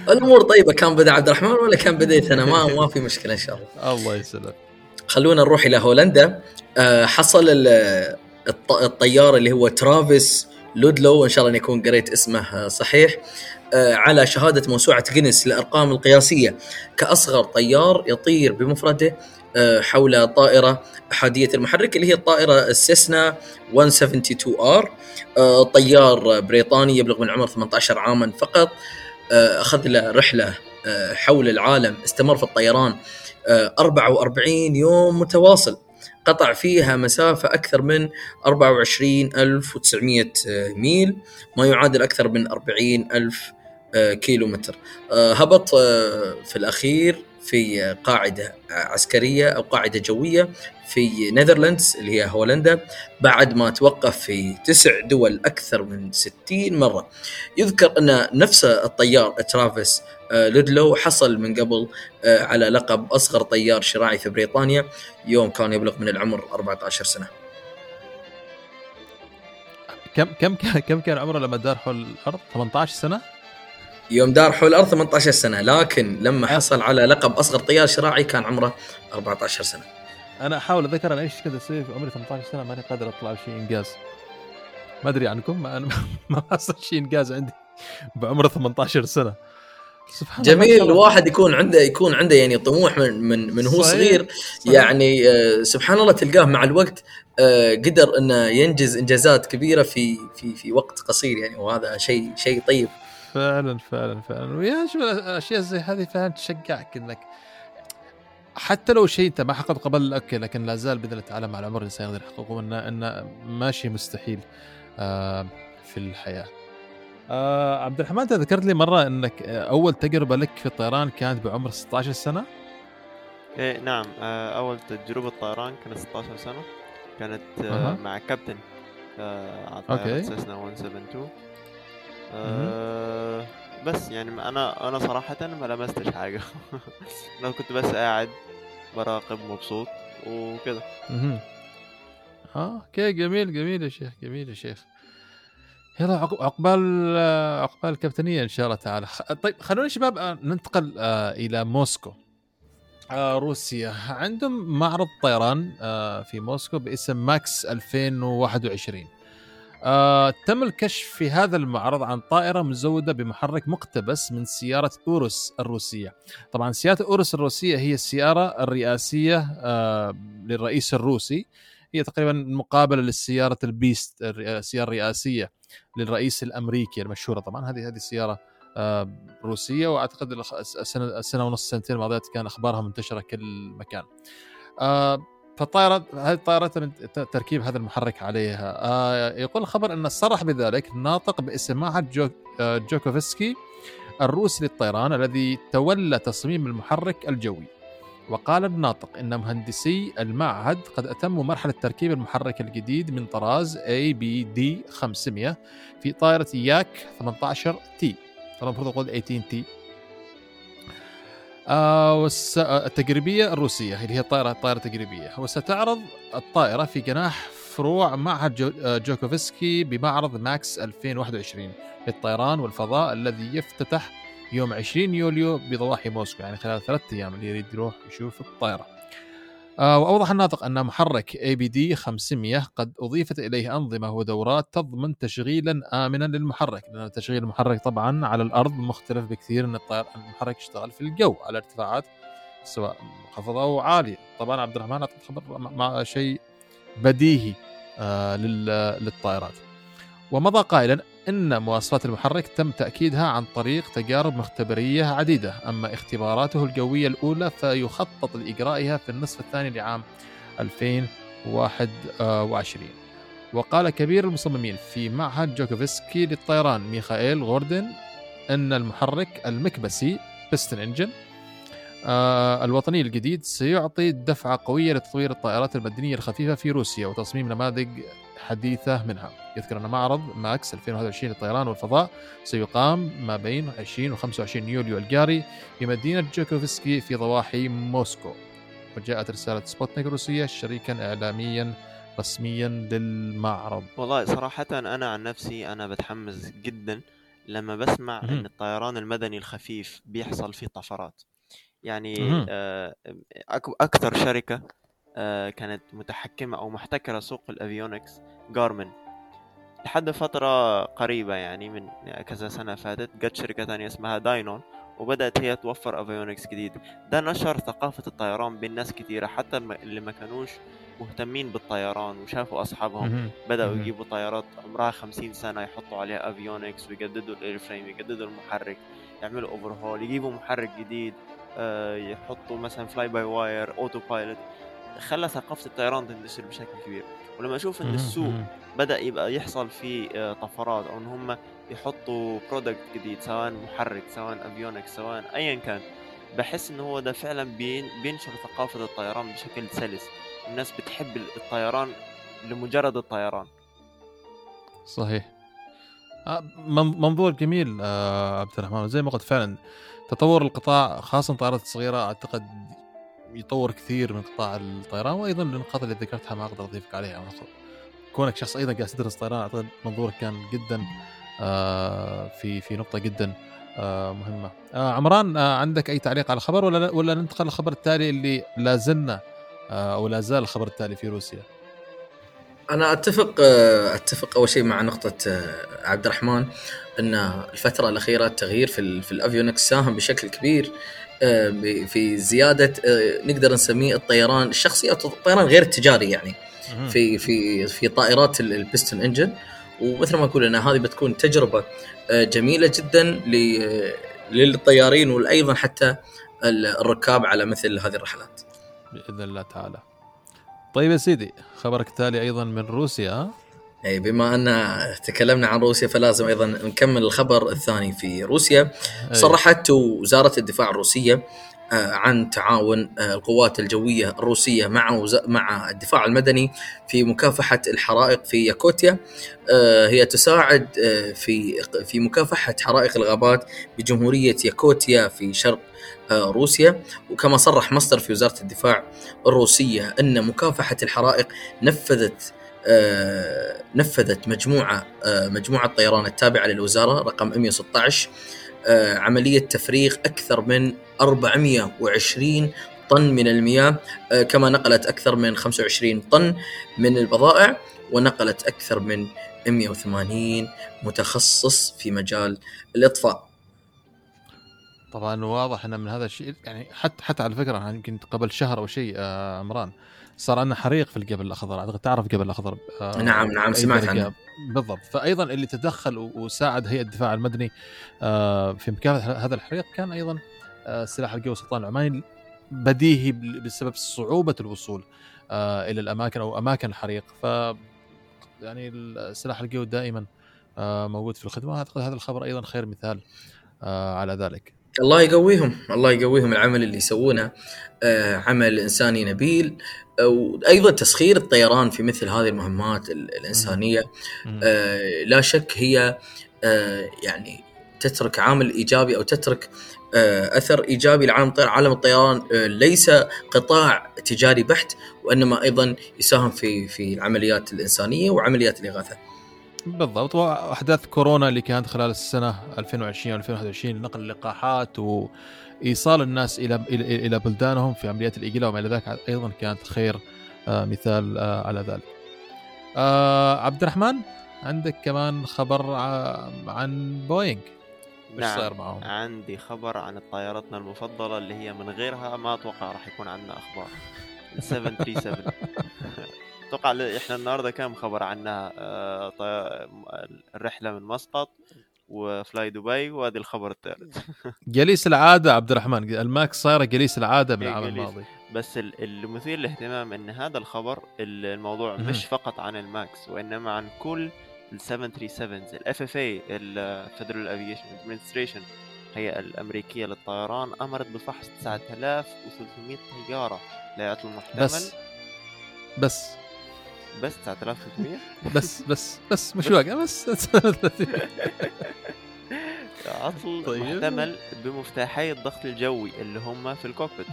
S3: الأمور طيبة. كان بدأ عبد الرحمن ولا كان بديت أنا؟ ما ما في مشكلة إن شاء الله.
S1: الله يسلم
S3: خلونا نروح إلى هولندا. آه، حصل ال- الط- الطيار اللي هو ترافيس لودلو ان شاء الله أن يكون قريت اسمه آه، صحيح آه، على شهادة موسوعة جينيس للارقام القياسية. كأصغر طيار يطير بمفرده حول طائرة أحادية المحرك اللي هي الطائرة السيسنا 172 آر. طيار بريطاني يبلغ من العمر 18 عاما فقط. آه، أخذ له رحلة آه، حول العالم. استمر في الطيران آه، 44 يوم متواصل. قطع فيها مسافة أكثر من 24900 ميل ما يعادل أكثر من 40000 آه، كيلو متر آه، هبط آه، في الأخير. في قاعدة عسكرية أو قاعدة جوية في نيذرلاندز اللي هي هولندا بعد ما توقف في تسع دول أكثر من 60 مرة. يذكر أن نفس الطيار ترافيس آه، لودلو حصل من قبل آه، على لقب أصغر طيار شراعي في بريطانيا يوم كان يبلغ من العمر 14 سنة.
S1: كم كم كم كان عمره لما دار حول الأرض؟ 18 سنة؟
S3: يوم دار حول الأرض 18 سنة لكن لما حصل على لقب أصغر طيار شراعي كان عمره 14 سنة.
S1: أنا أحاول أتذكر أنا إيش كنت أسوي في عمري 18 سنة ماني قادر أطلع بشيء إنجاز. ما أدري عنكم ما أنا ما حصل شيء إنجاز عندي بعمر 18 سنة. سبحان
S3: جميل
S1: الله.
S3: الواحد يكون عنده يكون عنده يعني طموح من من من هو
S1: صحيح،
S3: صغير.
S1: صحيح.
S3: يعني آه، سبحان الله تلقاه مع الوقت آه، قدر إنه ينجز إنجازات كبيرة في في في وقت قصير يعني وهذا شيء شيء طيب.
S1: فعلا فعلا فعلا ويا شوف الأشياء زي هذه فعلا تشجعك إنك حتى لو شيء أنت ما حققته قبل أوكي لكن لا زال باذن الله تعالى مع العمر الإنسان يقدر يحققه انه انه ماشي مستحيل آه في الحياة. آه عبد الرحمن أنت ذكرت لي مرة إنك أول تجربة لك في الطيران كانت بعمر 16 سنة
S2: إيه نعم آه، أول تجربة طيران كانت 16 سنة كانت آه،
S1: أها.
S2: مع كابتن آه، على. طيارة سيسنا 172 آه، بس يعني أنا أنا صراحة ما لمستش حاجة. أنا كنت بس قاعد براقب مبسوط
S1: مهم. آه أوكي جميل جميل يا شيخ جميل يا شيخ. يلا عق- عقبال عقبال الكابتنية إن شاء الله تعالى. طيب خلونا شباب آه، ننتقل آه، إلى موسكو. روسيا. عندهم معرض طيران في موسكو باسم ماكس 2021 آه، تم الكشف في هذا المعرض عن طائرة مزودة بمحرك مقتبس من سيارة أوروس الروسية. طبعا سيارة أوروس الروسية هي السيارة الرئاسية آه، للرئيس الروسي. هي تقريبا مقابلة للسيارة ال Beast الرئا- السيارة الرئاسية للرئيس الأمريكي المشهورة. طبعا هذه هذه السيارة آه، روسية وأعتقد الخ- السنة, السنة ونص سنتين الماضيات كان أخبارها منتشرة كل مكان. فالطائرة هذه الطائرة تم تركيب هذا المحرك عليها؟ آه يقول الخبر أن صرح بذلك ناطق باسم معهد جو آه جوكوفسكي الروسي للطيران الذي تولى تصميم المحرك الجوي. وقال الناطق إن مهندسي المعهد قد اتموا مرحلة تركيب المحرك الجديد من طراز اي بي دي 500 في طائرة ياك 18 تي المفروض أقول 18 تي آه. آه، التجريبيه الروسية اللي هي طائره طائره تجريبيه وستعرض الطائرة في جناح فروع معهد. آه، جوكوفسكي بمعرض ماكس 2021 للطيران والفضاء الذي يفتتح يوم 20 يوليو بضواحي موسكو يعني خلال ثلاثة أيام اللي يريد يروح يشوف الطائرة. آه وأوضح الناطق أن محرك دي 500 قد أضيفت إليه أنظمة ودورات تضمن تشغيلا امنا للمحرك لأن تشغيل المحرك طبعا على الأرض مختلف بكثير من الطائر المحرك يشتغل في الجو على ارتفاعات سواء منخفضة أو عالية. طبعا عبد الرحمن اعطيت خبر مع- شيء بديهي آه لل- للطائرات. ومضى قائلا إن مواصفات المحرك تم تأكيدها عن طريق تجارب مختبرية عديدة أما اختباراته الجوية الأولى فيخطط لإجرائها في النصف الثاني لعام 2021 وقال كبير المصممين في معهد جوكوفسكي للطيران ميخائيل غوردن إن المحرك المكبسي piston engine آه الوطني الجديد سيعطي دفعة قوية لتطوير الطائرات المدنية الخفيفة في روسيا وتصميم نماذج حديثة منها يذكر أن معرض ماكس 2021 للطيران والفضاء سيقام ما بين 20 و 25 يوليو الجاري في مدينة جوكوفسكي في ضواحي موسكو وجاءت رسالة سبوتنيك الروسية شريكا إعلاميا رسميا للمعرض
S2: والله صراحة أنا عن نفسي أنا بتحمس جدا لما بسمع
S1: مهم.
S2: إن الطيران المدني الخفيف بيحصل فيه طفرات يعني. آه، أك- أكثر شركة كانت متحكمة أو محتكرة سوق ال avionics جارمن لحد فترة قريبة يعني من كذا سنة فاتت جت شركة تانية اسمها داينون وبدأت هي توفر avionics جديد ده نشر ثقافة الطيران بين ناس كتيرة حتى اللي ما كانوش مهتمين بالطيران وشافوا أصحابهم. بدأوا. يجيبوا طيارات عمرها 50 سنة يحطوا عليها avionics ويجددوا ال airframe يجددوا المحرك يعملوا overhaul يجيبوا محرك جديد آه، يحطوا مثلا fly by wire autopilot خلى ثقافة الطيران تنتشر بشكل كبير ولما أشوف
S1: إن.
S2: السوق. بدأ يبقى يحصل فيه آه، طفرات أو إن هم يحطوا product جديد سواء محرك سواء avionics سواء ايا كان بحس إن هو ده فعلا بين بينشر ثقافة الطيران بشكل سلس الناس بتحب الطيران لمجرد الطيران
S1: صحيح آه، من- منظور جميل آه، عبد الرحمن زي ما قلت فعلا تطور القطاع خاصة الطائرات الصغيرة أعتقد يطور كثير من قطاع الطيران وأيضا النقاط اللي ذكرتها ما أقدر أضيفك عليها. كونك شخص أيضا قاعد تدرس طيران أعتقد منظورك كان جدا آه، في في نقطة جدا آه، مهمة. آه، عمران عندك أي تعليق على الخبر ولا ولا ننتقل للخبر التالي اللي لا زلنا أو لا زال الخبر التالي في روسيا؟
S3: أنا أتفق أتفق أول شيء مع نقطة عبد الرحمن إن الفترة الأخيرة التغيير في في الأفيونكس ساهم بشكل كبير في زيادة آه، نقدر نسميه الطيران الشخصي أو الطيران غير التجاري يعني. في في في طائرات ال- البستون انجن ومثل ما أقول إن هذه بتكون تجربة آه، جميلة جدا آه، للطيارين وأيضا حتى ال- الركاب على مثل هذه الرحلات.
S1: بإذن الله تعالى. طيب يا سيدي خبرك التالي أيضا من روسيا؟
S3: اي بما أن تكلمنا عن روسيا فلازم أيضا نكمل الخبر الثاني في روسيا.
S1: أي.
S3: صرحت وزارة الدفاع الروسية آه، عن تعاون آه، القوات الجوية الروسية مع مع الدفاع المدني في مكافحة الحرائق في ياكوتيا. آه، هي تساعد في في مكافحة حرائق الغابات بجمهورية ياكوتيا في شرق روسيا. وكما صرح مصدر في وزارة الدفاع الروسية أن مكافحة الحرائق نفذت نفذت مجموعة مجموعة طيران التابعة للوزارة رقم 116 آه، عملية تفريغ أكثر من 420 طن من المياه آه، كما نقلت أكثر من 25 طن من البضائع ونقلت أكثر من 180 متخصص في مجال الإطفاء.
S1: طبعا واضح إن من هذا الشيء يعني حتى حتى على فكرة يمكن قبل شهر أو شيء آه عمران صار عندنا حريق في الجبل الأخضر أعتقد تعرف الجبل الأخضر
S3: آه نعم نعم سمعت عنه.
S1: بالضبط. فايضا اللي تدخل وساعد هيئة الدفاع المدني آه في مكافحة هذا الحريق كان أيضا آه سلاح القوى السلطان العماني بديهي بسبب صعوبة الوصول آه إلى الأماكن أو أماكن الحريق. ف يعني السلاح القوي دائما آه موجود في الخدمة. أعتقد هذا الخبر أيضا خير مثال آه على ذلك.
S3: الله يقويهم الله يقويهم العمل اللي يسوونه آه عمل إنساني نبيل وأيضا تسخير الطيران في مثل هذه المهمات الإنسانية آه لا شك هي آه يعني تترك عامل إيجابي أو تترك آه أثر إيجابي لعالم الطيران، عالم الطيران آه ليس قطاع تجاري بحت وإنما أيضا يساهم في في العمليات الإنسانية وعمليات الإغاثة.
S1: بالضبط وأحداث كورونا اللي كانت خلال السنة 2020 2021 نقل اللقاحات وإيصال الناس إلى إلى بلدانهم في عمليات الاقلاع وما إلى ذلك أيضا كانت خير آه، مثال آه، على ذلك. آه، عبد الرحمن عندك كمان خبر عن بوينغ
S2: نعم صاير معهم؟ عندي خبر عن طائرتنا المفضلة اللي هي من غيرها ما أتوقع راح يكون عندنا أخبار 737 أتوقع إحنا النهارده كم خبر عنها؟ آه الرحلة من مسقط وفلاي دبي وهذا الخبر الثالث.
S1: جليس العادة عبد الرحمن الماكس صايرة جليس العادة بالعام الماضي.
S2: بس المثير للاهتمام إن هذا الخبر الموضوع مش فقط عن الماكس وإنما عن كل ال 737 ال FAA ال Federal Aviation Administration الهيئه الأمريكية للطيران أمرت بفحص 9300 طيارة لعطل محتمل.
S1: بس بس.
S2: بس 9300
S1: بس بس بس مش واقع بس.
S2: عطل طيب. محتمل بمفتاحي الضغط الجوي اللي هم في ال cockpit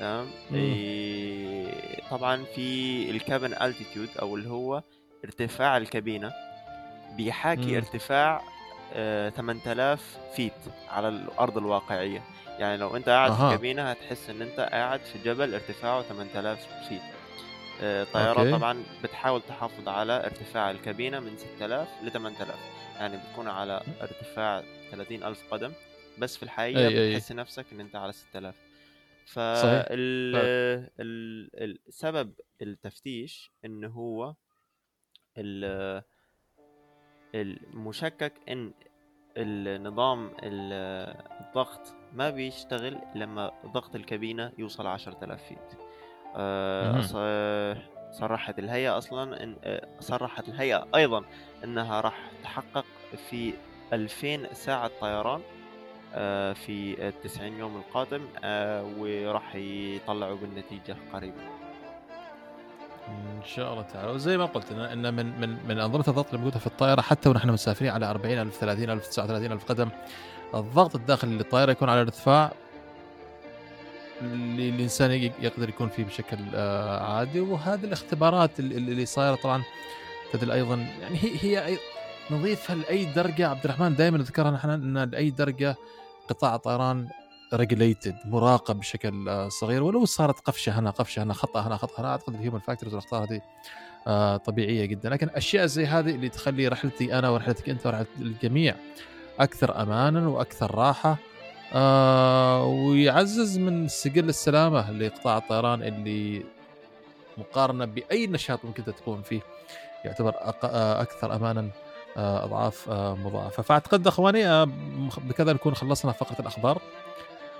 S2: تمام؟ إيه طبعا في ال cabin altitude أو اللي هو ارتفاع الكابينة بيحاكي مم. ارتفاع آه 8000 feet على الأرض الواقعية. يعني لو أنت قاعد أه. في الكابينه هتحس إن أنت قاعد في جبل ارتفاعه 8000 feet الطيارات آه، طبعا بتحاول تحافظ على ارتفاع الكابينة من 6000 ل 8000 يعني بتكون على ارتفاع 30000 قدم. بس في الحقيقة أي بتحس أي. نفسك إن أنت على 6000 فالسبب التفتيش انه هو المشكك إن النظام الضغط ما بيشتغل لما ضغط الكابينة يوصل 10000 فيت. صرحت الهيئة أصلا إن آه، صرحت الهيئة أيضا أنها راح تحقق في 2000 ساعة طيران آه، في التسعين يوم القادم وراح يطلعوا بالنتيجة قريبا.
S1: إن شاء الله تعالى. وزي ما قلت إن من من من أنظمة الضغط الموجوده في الطائرة حتى ونحن مسافرين على 40000 30000 39000 قدم الضغط الداخلي للطائرة يكون على ارتفاع اللي الانسان يقدر يكون فيه بشكل آه، عادي. وهذه الاختبارات اللي صايرة طبعا تدل أيضا يعني هي هي نضيفها لأي درجة. عبد الرحمن دائما نذكرها نحن إن لأي درجة قطاع الطيران regulated مراقب بشكل آه، صغير. ولو صارت قفشة هنا قفشة هنا خطأ هنا خطأ هنا أعتقد ال human factors والأخطاء هذه آه، طبيعية جدا. لكن أشياء زي هذه اللي تخلي رحلتي أنا ورحلتك أنت ورحلة الجميع أكثر امانا وأكثر راحة آه ويعزز من سجل السلامة لقطاع الطيران اللي مقارنة بأي نشاط ممكن تكون فيه يعتبر آه، أكثر امانا آه، أضعاف آه، مضاعفة. فأعتقد أخواني بكذا نكون خلصنا فقرة الأخبار.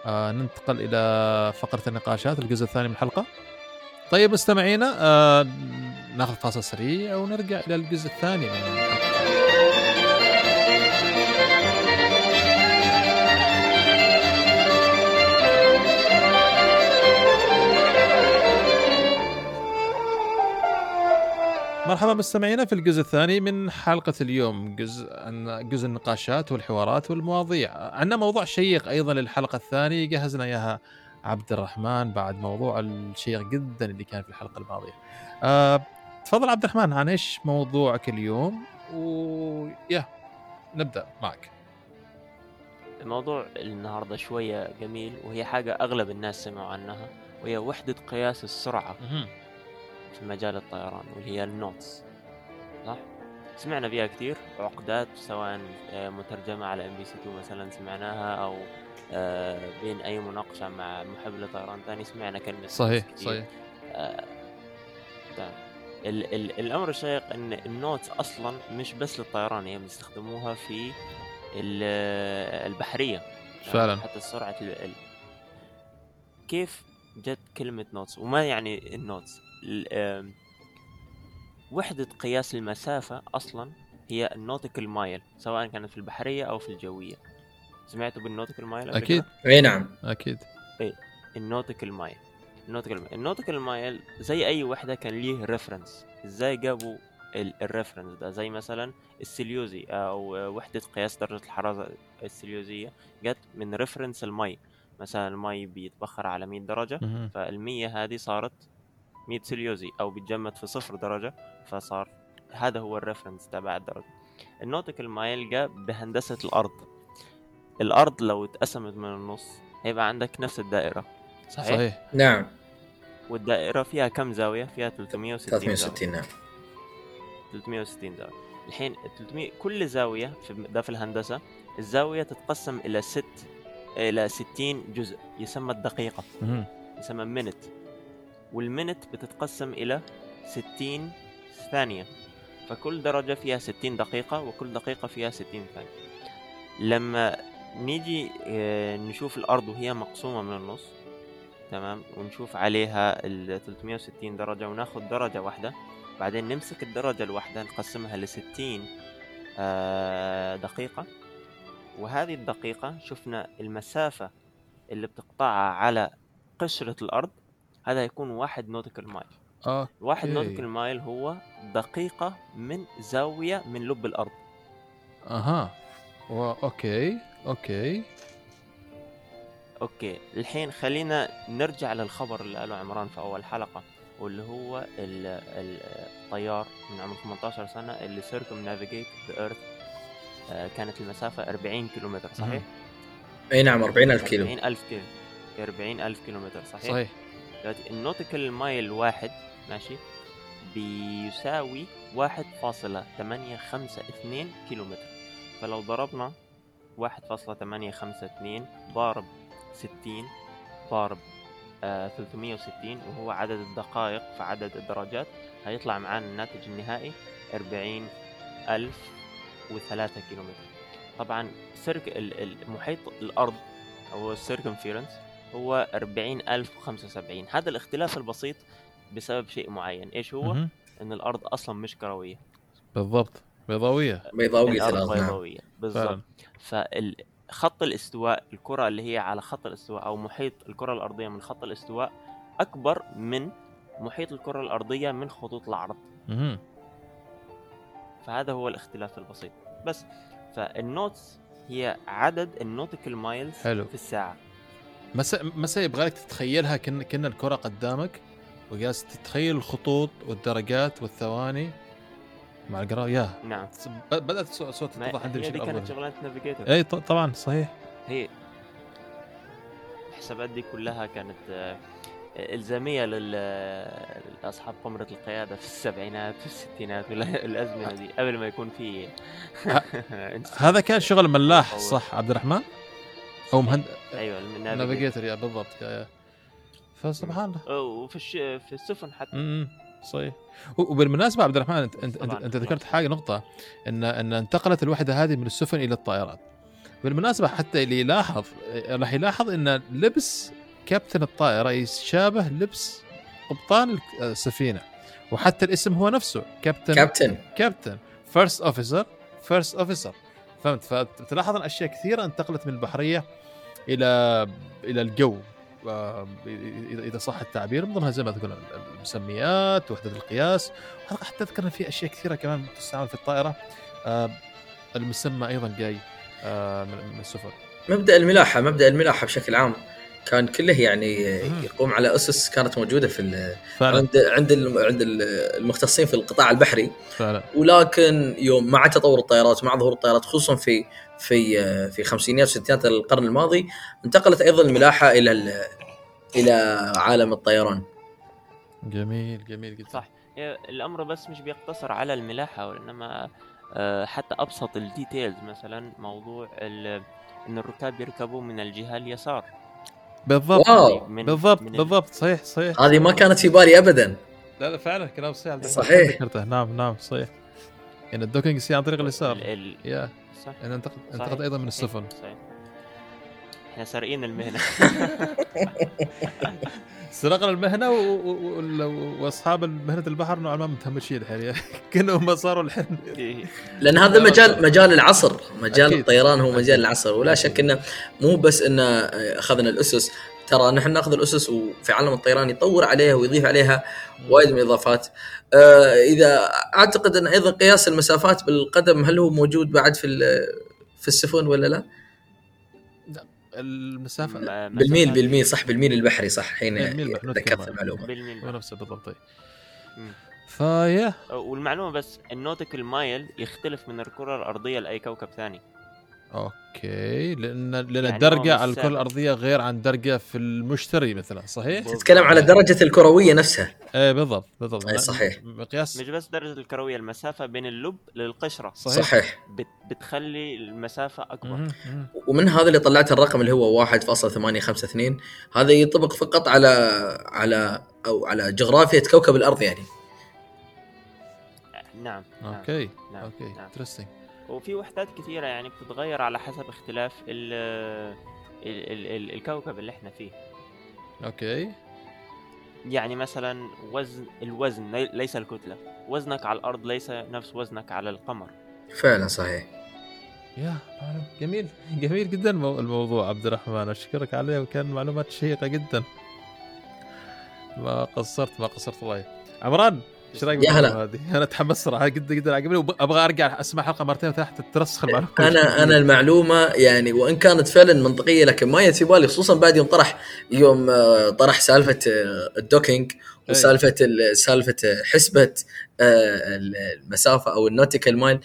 S1: ننتقل إلى فقرة النقاشات الجزء الثاني من الحلقة. طيب مستمعينا ناخذ فاصل سريع ونرجع إلى الجزء الثاني من الحلقة. مرحبا مستمعينا في الجزء الثاني من حلقة اليوم جزء جزء النقاشات والحوارات والمواضيع. عندنا موضوع شيق أيضا للحلقة الثانية جهزنا إياها عبد الرحمن بعد موضوع الشيق جدا اللي كان في الحلقة الماضية. أه تفضل عبد الرحمن عن إيش موضوعك اليوم؟ ويا نبدأ معك.
S2: الموضوع النهاردة شوية جميل وهي حاجة أغلب الناس سمعوا عنها وهي وحدة قياس السرعة. في مجال الطيران واللي هي ال knots صح؟ سمعنا فيها كثير عقدات سواء آه، مترجمة على إم بي سي 2 مثلا سمعناها أو آه، بين أي مناقشة مع محب لطيران ثاني سمعنا كلمة
S1: صحيح
S2: كتير.
S1: صحيح
S2: آه،. ال ال الأمر الشيق إن ال knots أصلا مش بس للطيران هي بيستخدموها في ال- البحرية
S1: فعلا
S2: حتى سرعة. كيف جت كلمة knots وما يعني ال knots وحدة قياس المسافة أصلا هي ال nautical mile سواء كانت في البحرية أو في الجوية. سمعتوا بال nautical mile
S1: أكيد؟
S3: أي نعم.
S1: أكيد.
S2: ال nautical mile ال nautical mile ال nautical mile زي أي وحدة كان ليه reference إزاي جابوا ال reference ده؟ زي مثلا السيليزي أو وحدة قياس درجة الحرارة السيليزية جت من reference المي. مثلا المي بيتبخر على 100 درجة. فالمية هذه صارت 100 سيليزي أو بيتجمد في صفر درجة فصار هذا هو ال reference تبع الدرجة. ال nautical mile جاء بهندسة الأرض. الأرض لو اتقسمت من النص هيبقى عندك نفس الدائرة. صحيح, صحيح.
S1: صحيح
S3: نعم.
S2: والدائرة فيها كم زاوية؟ فيها 360 زاوية.
S3: 360 نعم.
S2: 360 زاوية. الحين 300 كل زاوية في ده في الهندسة الزاوية تتقسم إلى ست إلى 60 جزء يسمى الدقيقة.
S1: مهم.
S2: يسمى منت والمنت بتتقسم إلى 60 ثانية. فكل درجة فيها 60 دقيقة وكل دقيقة فيها 60 ثانية. لما نيجي آه، نشوف الأرض وهي مقسومة من النص تمام ونشوف عليها ال 360 درجة وناخد درجة واحدة بعدين نمسك الدرجة الواحدة نقسمها ل 60 آه، دقيقة. وهذه الدقيقة شفنا المسافة اللي بتقطعها على قشرة الأرض هذا يكون واحد nautical mile.
S1: آه
S2: واحد. nautical mile هو دقيقة من زاوية من لب الأرض.
S1: أها. و... okay okay.
S2: okay. الحين خلينا نرجع للخبر اللي قاله عمران في أول حلقة واللي هو ال- ال- الطيار من عمر 18 سنة اللي circumnavigate the earth كانت المسافة 40 كيلومتر صحيح؟
S3: أي نعم 40000 كيلو.
S2: 40000 كيلو. 40000 كيلومتر صحيح؟
S1: صحيح.
S2: دلوقتي ال nautical mile واحد ماشي؟ بيساوي واحد فاصلة تمانية خمسة اثنين كيلو متر فلو ضربنا واحد فاصلة تمانية خمسة اثنين ضارب ستين ضارب ثلاثمية وستين وهو عدد الدقائق في عدد الدرجات هيطلع معانا الناتج النهائي أربعين ألف وثلاثة كيلو متر طبعا سيرك محيط الأرض أو ال circumference هو 40075 هذا الاختلاف البسيط بسبب شيء معين. إيش هو؟
S1: مهم.
S2: إن الأرض أصلا مش كروية.
S1: بالضبط. بيضاوية.
S3: بيضاوي الأرض نعم
S2: بيضاوية.
S1: فعلا
S2: بالضبط. فخط الاستواء الكرة اللي هي على خط الاستواء أو محيط الكرة الأرضية من خط الاستواء أكبر من محيط الكرة الأرضية من خطوط العرض.
S1: مهم.
S2: فهذا هو الاختلاف البسيط. بس فال knots هي عدد ال nautical miles
S1: حلو.
S2: في الساعة.
S1: مسا مسا يبغالك تتخيلها كن كن الكرة قدامك وجالس تتخيل الخطوط والدرجات والثواني. مع القراءة يا
S2: نعم.
S1: بدأت صوت تتضح عندي بشكل
S2: كانت
S1: أفضل.
S2: شغلانة نافيجيتور
S1: اي طبعا صحيح.
S2: هي الحسابات دي كلها كانت آه، إلزامية لاصحاب قمرة القيادة في السبعينات في الستينات الأزمنة دي قبل ما يكون في
S1: هذا كان شغل ملاح. صح عبد الرحمن؟ أو مهند
S2: أيوه ال
S1: navigator navigator yeah بالضبط. yeah yeah. فسبحان الله.
S2: وفي الش... في السفن حتى.
S1: امم صحيح. وبالمناسبة عبد الرحمن انت انت, أنت, ذكرت حاجة نقطة ان إن انتقلت الوحدة هذه من السفن إلى الطائرات. بالمناسبة حتى اللي يلاحظ آه، راح يلاحظ إن لبس كابتن الطائرة يشابه لبس قبطان الك- السفينة. وحتى الاسم هو نفسه كابتن
S3: كابتن.
S1: كابتن. first officer first officer فهمت؟ فتلاحظ أن أشياء كثيرة انتقلت من البحرية إلى إلى الجو. اذا صح التعبير من ضمنها زي ما ذكرنا المسميات وحدة القياس. حتى ذكرنا في أشياء كثيرة كمان تستعمل في الطائرة. آه، المسمى أيضا جاي آه، من السفن.
S3: مبدأ الملاحة مبدأ الملاحة بشكل عام. كان كله يعني يقوم على أسس كانت موجودة في فعلا. عند عند عند المختصين في القطاع البحري.
S1: فعلا.
S3: ولكن يوم مع تطور الطيارات مع ظهور الطيارات خصوصا في في في خمسينيات وستينات القرن الماضي انتقلت أيضا الملاحة إلى إلى عالم الطيران.
S1: جميل جميل جدا.
S2: صح. الأمر بس مش بيقتصر على الملاحة وإنما آه، حتى أبسط ال details مثلا موضوع إن الركاب يركبوا من الجهة اليسار.
S1: بالضبط. wow. من بالضبط من بالضبط. صحيح صحيح.
S3: هذه ما كانت في بالي ابدا.
S1: لا لا فعلا كلام صحيح.
S3: صحيح.
S1: نعم نعم صحيح. يعني الدوكينج يصير عن طريق اليسار. ال... يا. صح. يعني انتقد انتقد أيضا من السفن. صحيح.
S2: إحنا سارقين المهنة.
S1: سرقنا المهنة واصحاب مهنة البحر نوعا ما متهمشين الحين. يعني كأنهم صاروا الحين.
S3: إيه. لأن هذا مجال مجال العصر. مجال أكيد. الطيران هو مجال العصر. ولا شك إنه مو بس إنه أخذنا الأسس. ترى نحن نأخذ الأسس وفي عالم الطيران يطور عليها ويضيف عليها وايد من الإضافات. آه إذا أعتقد إن أيضا قياس المسافات بالقدم هل هو موجود بعد في في السفن ولا لا؟
S1: المسافة؟
S3: بالميل بالميل صح بالميل البحري صح. حين ذكرت المعلومة.
S1: بالميل نفسه بالضبط فيا
S2: والمعلومة بس ال nautical mile يختلف من الكرة الأرضية لأي كوكب ثاني.
S1: أوكي لأن لأن يعني الدرجة على الكرة الأرضية غير عن درجة في المشتري مثلا صحيح؟
S3: تتكلم على درجة الكروية نفسها.
S1: إيه بالضبط بالضبط.
S3: اي صحيح.
S2: مقياس؟ مش بس درجة الكروية المسافة بين اللب للقشرة.
S3: صحيح. صحيح.
S2: بت بتخلي المسافة أكبر.
S3: ومن هذا اللي طلعت الرقم اللي هو 1.852 هذا ينطبق فقط على على أو على جغرافيا كوكب الأرض يعني.
S2: نعم
S1: okay نعم. okay interesting نعم.
S2: وفي وحدات كثيرة يعني بتتغير على حسب اختلاف ال ال ال ال الكوكب اللي إحنا فيه.
S1: okay.
S2: يعني مثلا وزن الوزن ليس الكتلة. وزنك على الأرض ليس نفس وزنك على القمر.
S3: فعلا صحيح.
S1: يا جميل. جميل جدا الموضوع عبد الرحمن. أشكرك عليه وكان معلومات شيقة جدا. ما قصرت ما قصرت الله عمران! إيش رأيك
S3: يا هلا. هذه؟
S1: أنا تحمست صراحة جدا جدا عجبني وابغى أرجع أسمع حلقة مرتين وثلاث ترسخ المعلومة.
S3: أنا أنا المعلومة يعني وإن كانت فعلا منطقية لكن ما يأتي بالي خصوصا بعد يوم طرح يوم آه، طرح سالفة آه، ال docking وسالفة سالفة حسبة آه، المسافة أو ال nautical mile.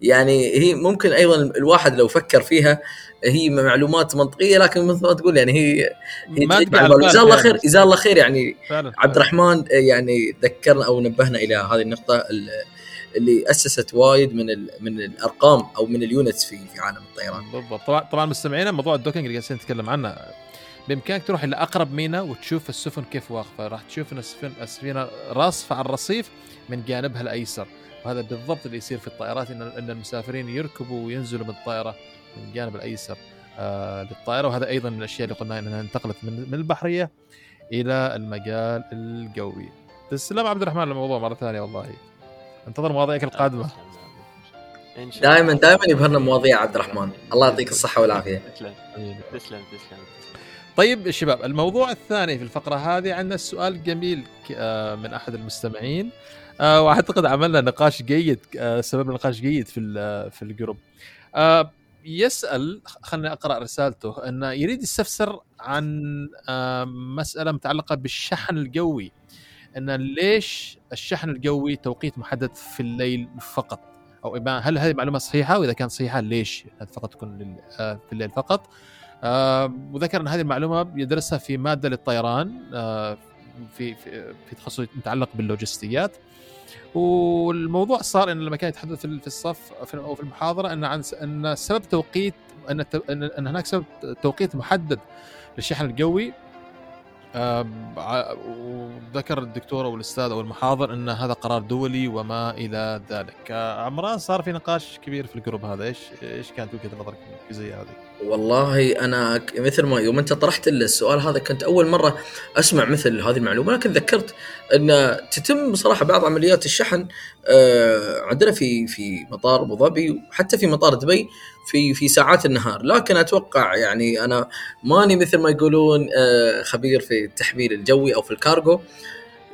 S3: يعني هي ممكن أيضا الواحد لو فكر فيها هي معلومات منطقية لكن مثل ما تقول يعني هي
S1: هي
S3: جزاه الله خير جزاه الله خير يعني فعلا. عبد الرحمن يعني ذكرنا أو نبهنا إلى هذه النقطة اللي أسست وايد من من الأرقام أو من ال units في في عالم الطيران.
S1: بالضبط. طبعا طبعا مستمعينا موضوع ال docking اللي قاعدين نتكلم عنه بإمكانك تروح إلى أقرب ميناء وتشوف السفن كيف واقفة. راح تشوف ان السفن السفينة راصفه على الرصيف من جانبها الأيسر. وهذا بالضبط اللي يصير في الطائرات إن إن المسافرين يركبوا وينزلوا من الطائرة من الجانب الأيسر آه للطائرة وهذا أيضا من الأشياء اللي قلنا إنها انتقلت من من البحرية إلى المجال الجوي. تسلم عبد الرحمن الموضوع مرة ثانية والله. انتظر مواضيعك القادمة.
S3: دائما دائما يبهرنا مواضيع عبد الرحمن، الله يعطيك الصحة والعافية.
S2: تسلم تسلم تسلم.
S1: طيب شباب الموضوع الثاني في الفقرة هذه عندنا سؤال جميل آه، من أحد المستمعين آه وأعتقد عملنا نقاش جيد آه سبب نقاش جيد في في الجروب. آه يسأل خليني أقرأ رسالته انه يريد يستفسر عن آه مسألة متعلقة بالشحن الجوي. إن ليش الشحن الجوي توقيت محدد في الليل فقط؟ أو هل هذه معلومة صحيحة؟ وإذا كانت صحيحة ليش فقط تكون آه، في الليل فقط؟ آه وذكر إن هذه المعلومة يدرسها في مادة للطيران آه في في, في تخصص متعلق باللوجستيات. والموضوع صار إن لما كان يتحدث في الصف أو في المحاضرة إن عن إن سبب توقيت إن ان هناك سبب توقيت محدد للشحن الجوي. وذكر الدكتور أو الأستاذ أو المحاضر إن هذا قرار دولي وما إلى ذلك. عمران صار في نقاش كبير في الجروب هذا. إيش إيش كانت وجهه نظرك في زي هذه؟
S3: والله أنا مثل ما يوم أنت طرحت السؤال هذا كنت أول مرة أسمع مثل هذه المعلومة لكن ذكرت أن تتم بصراحة بعض عمليات الشحن آه، عندنا في في مطار أبو ظبي وحتى في مطار دبي في في ساعات النهار. لكن أتوقع يعني أنا ماني مثل ما يقولون آه، خبير في التحميل الجوي أو في الكارغو.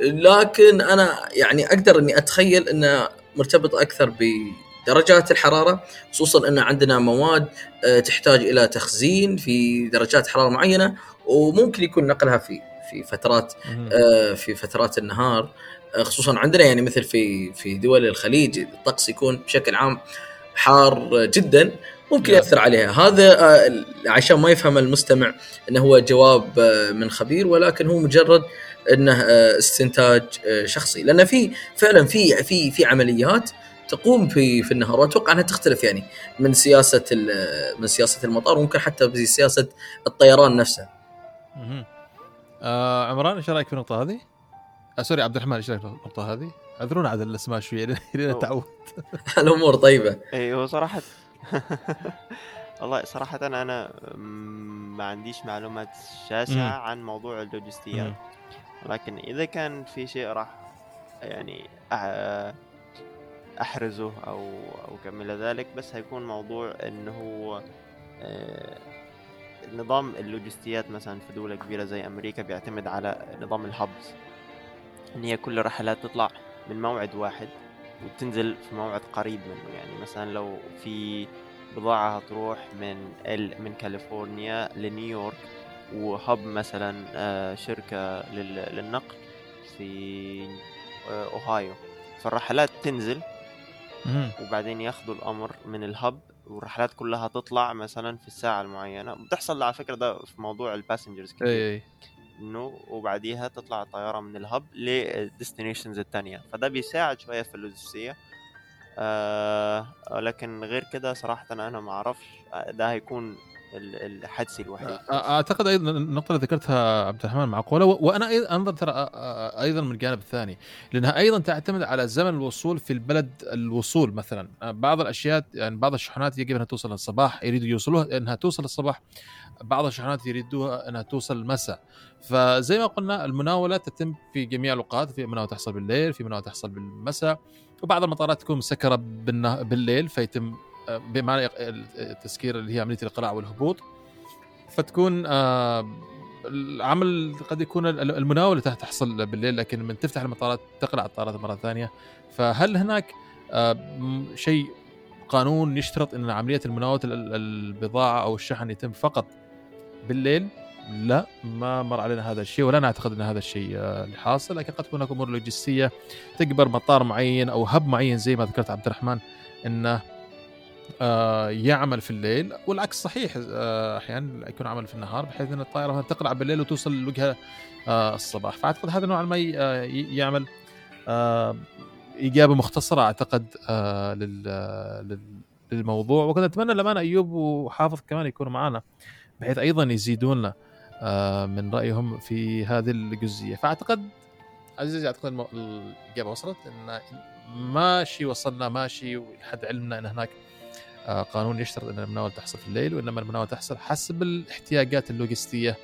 S3: لكن أنا يعني أقدر أني أتخيل أنه مرتبط أكثر بدرجات الحرارة خصوصا إن عندنا مواد آه، تحتاج إلى تخزين في درجات حرارة معينة وممكن يكون نقلها في في فترات. آه، في فترات النهار آه، خصوصا عندنا يعني مثل في في دول الخليج الطقس يكون بشكل عام حار جدا ممكن
S1: نعم.
S3: يأثر عليها هذا عشان ما يفهم المستمع انه هو جواب من خبير ولكن هو مجرد إنه استنتاج شخصي لأن في فعلا في في في عمليات تقوم في في النهار وأتوقع أنها تختلف يعني من سياسة ال- من سياسة المطار وممكن حتى بسياسه الطيران نفسه
S1: مهم. آه عمران إيش رأيك في النقطة هذه؟ آه سوري عبد الرحمن إيش رأيك في النقطة هذه؟ أعذرونا عاد الاسماء شوية
S2: أوه.
S1: نتعود
S3: الأمور طيبة
S2: اي هو صراحة والله صراحة أنا ما عنديش معلومات شاسعة. عن موضوع اللوجستيات. لكن إذا كان في شيء راح يعني أع- أحرزه أو أو كم إلى ذلك بس هيكون موضوع إنه هو آه، نظام اللوجستيات مثلا في دولة كبيرة زي أمريكا بيعتمد على نظام الهبز إن هي كل الرحلات تطلع من موعد واحد وتنزل في موعد قريب منه يعني مثلا لو في بضاعة هتروح من ال من كاليفورنيا لنيويورك وهب مثلا آه، شركة لل- للنقل في آه، أوهايو فالرحلات تنزل. وبعدين ياخذوا الأمر من ال hub والرحلات كلها تطلع مثلا في الساعة المعينة. بتحصل على فكرة ده في موضوع ال passengers كثير
S1: أي أي.
S2: إنه وبعديها تطلع الطياره من ال hub لل destinations الثانية فده بيساعد شوية في اللوجستية. آه لكن غير كده صراحة أنا ما أعرفش. آه، ده هيكون ال- الحدس الوحيد
S1: أعتقد أيضا النقطة اللي ذكرتها عبد الرحمن معقولة وأنا أنظر ترى أيضا من الجانب الثاني لأنها أيضا تعتمد على زمن الوصول في البلد الوصول مثلا. بعض الأشياء يعني بعض الشحنات يجب أنها توصل الصباح يريدوا يوصلوها إنها توصل الصباح بعض الشحنات يريدوها إنها توصل المساء. فزي ما قلنا المناولة تتم في جميع الأوقات في مناوله تحصل بالليل في مناوله تحصل بالمساء وبعض المطارات تكون مسكرة بالليل فيتم بمعنى التسكير اللي هي عملية الاقلاع والهبوط فتكون آه، العمل قد يكون ال- المناولة تح- تحصل بالليل لكن من تفتح المطارات تقلع الطائرات مرة ثانية. فهل هناك آه، شيء قانون يشترط إن عملية المناولة ال- ال- البضاعة أو الشحن يتم فقط بالليل؟ لا ما مر علينا هذا الشيء ولا نعتقد إن هذا الشيء آه، اللي حاصل لكن قد تكون هناك أمور لوجستية تجبر مطار معين أو هب معين زي ما ذكرت عبد الرحمن إنه آه، يعمل في الليل والعكس صحيح آه، أحيانا يكون عمل في النهار بحيث إن الطائرة تقلع بالليل وتوصل لوجهه آه، الصباح. فأعتقد هذا نوعا ما يعمل اجابه مختصرة أعتقد لل- لل- للموضوع. وكنت أتمنى للامانه أيوب وحافظ كمان يكونوا معنا بحيث أيضا يزيدون لنا من رأيهم في هذه الجزئية. فأعتقد عزيزي أعتقد الإجابة وصلت إن ماشي وصلنا ماشي لحد علمنا إن هناك قانون يشترط أن المناوله تحصل في الليل وإنما المناوله تحصل حسب الاحتياجات اللوجستية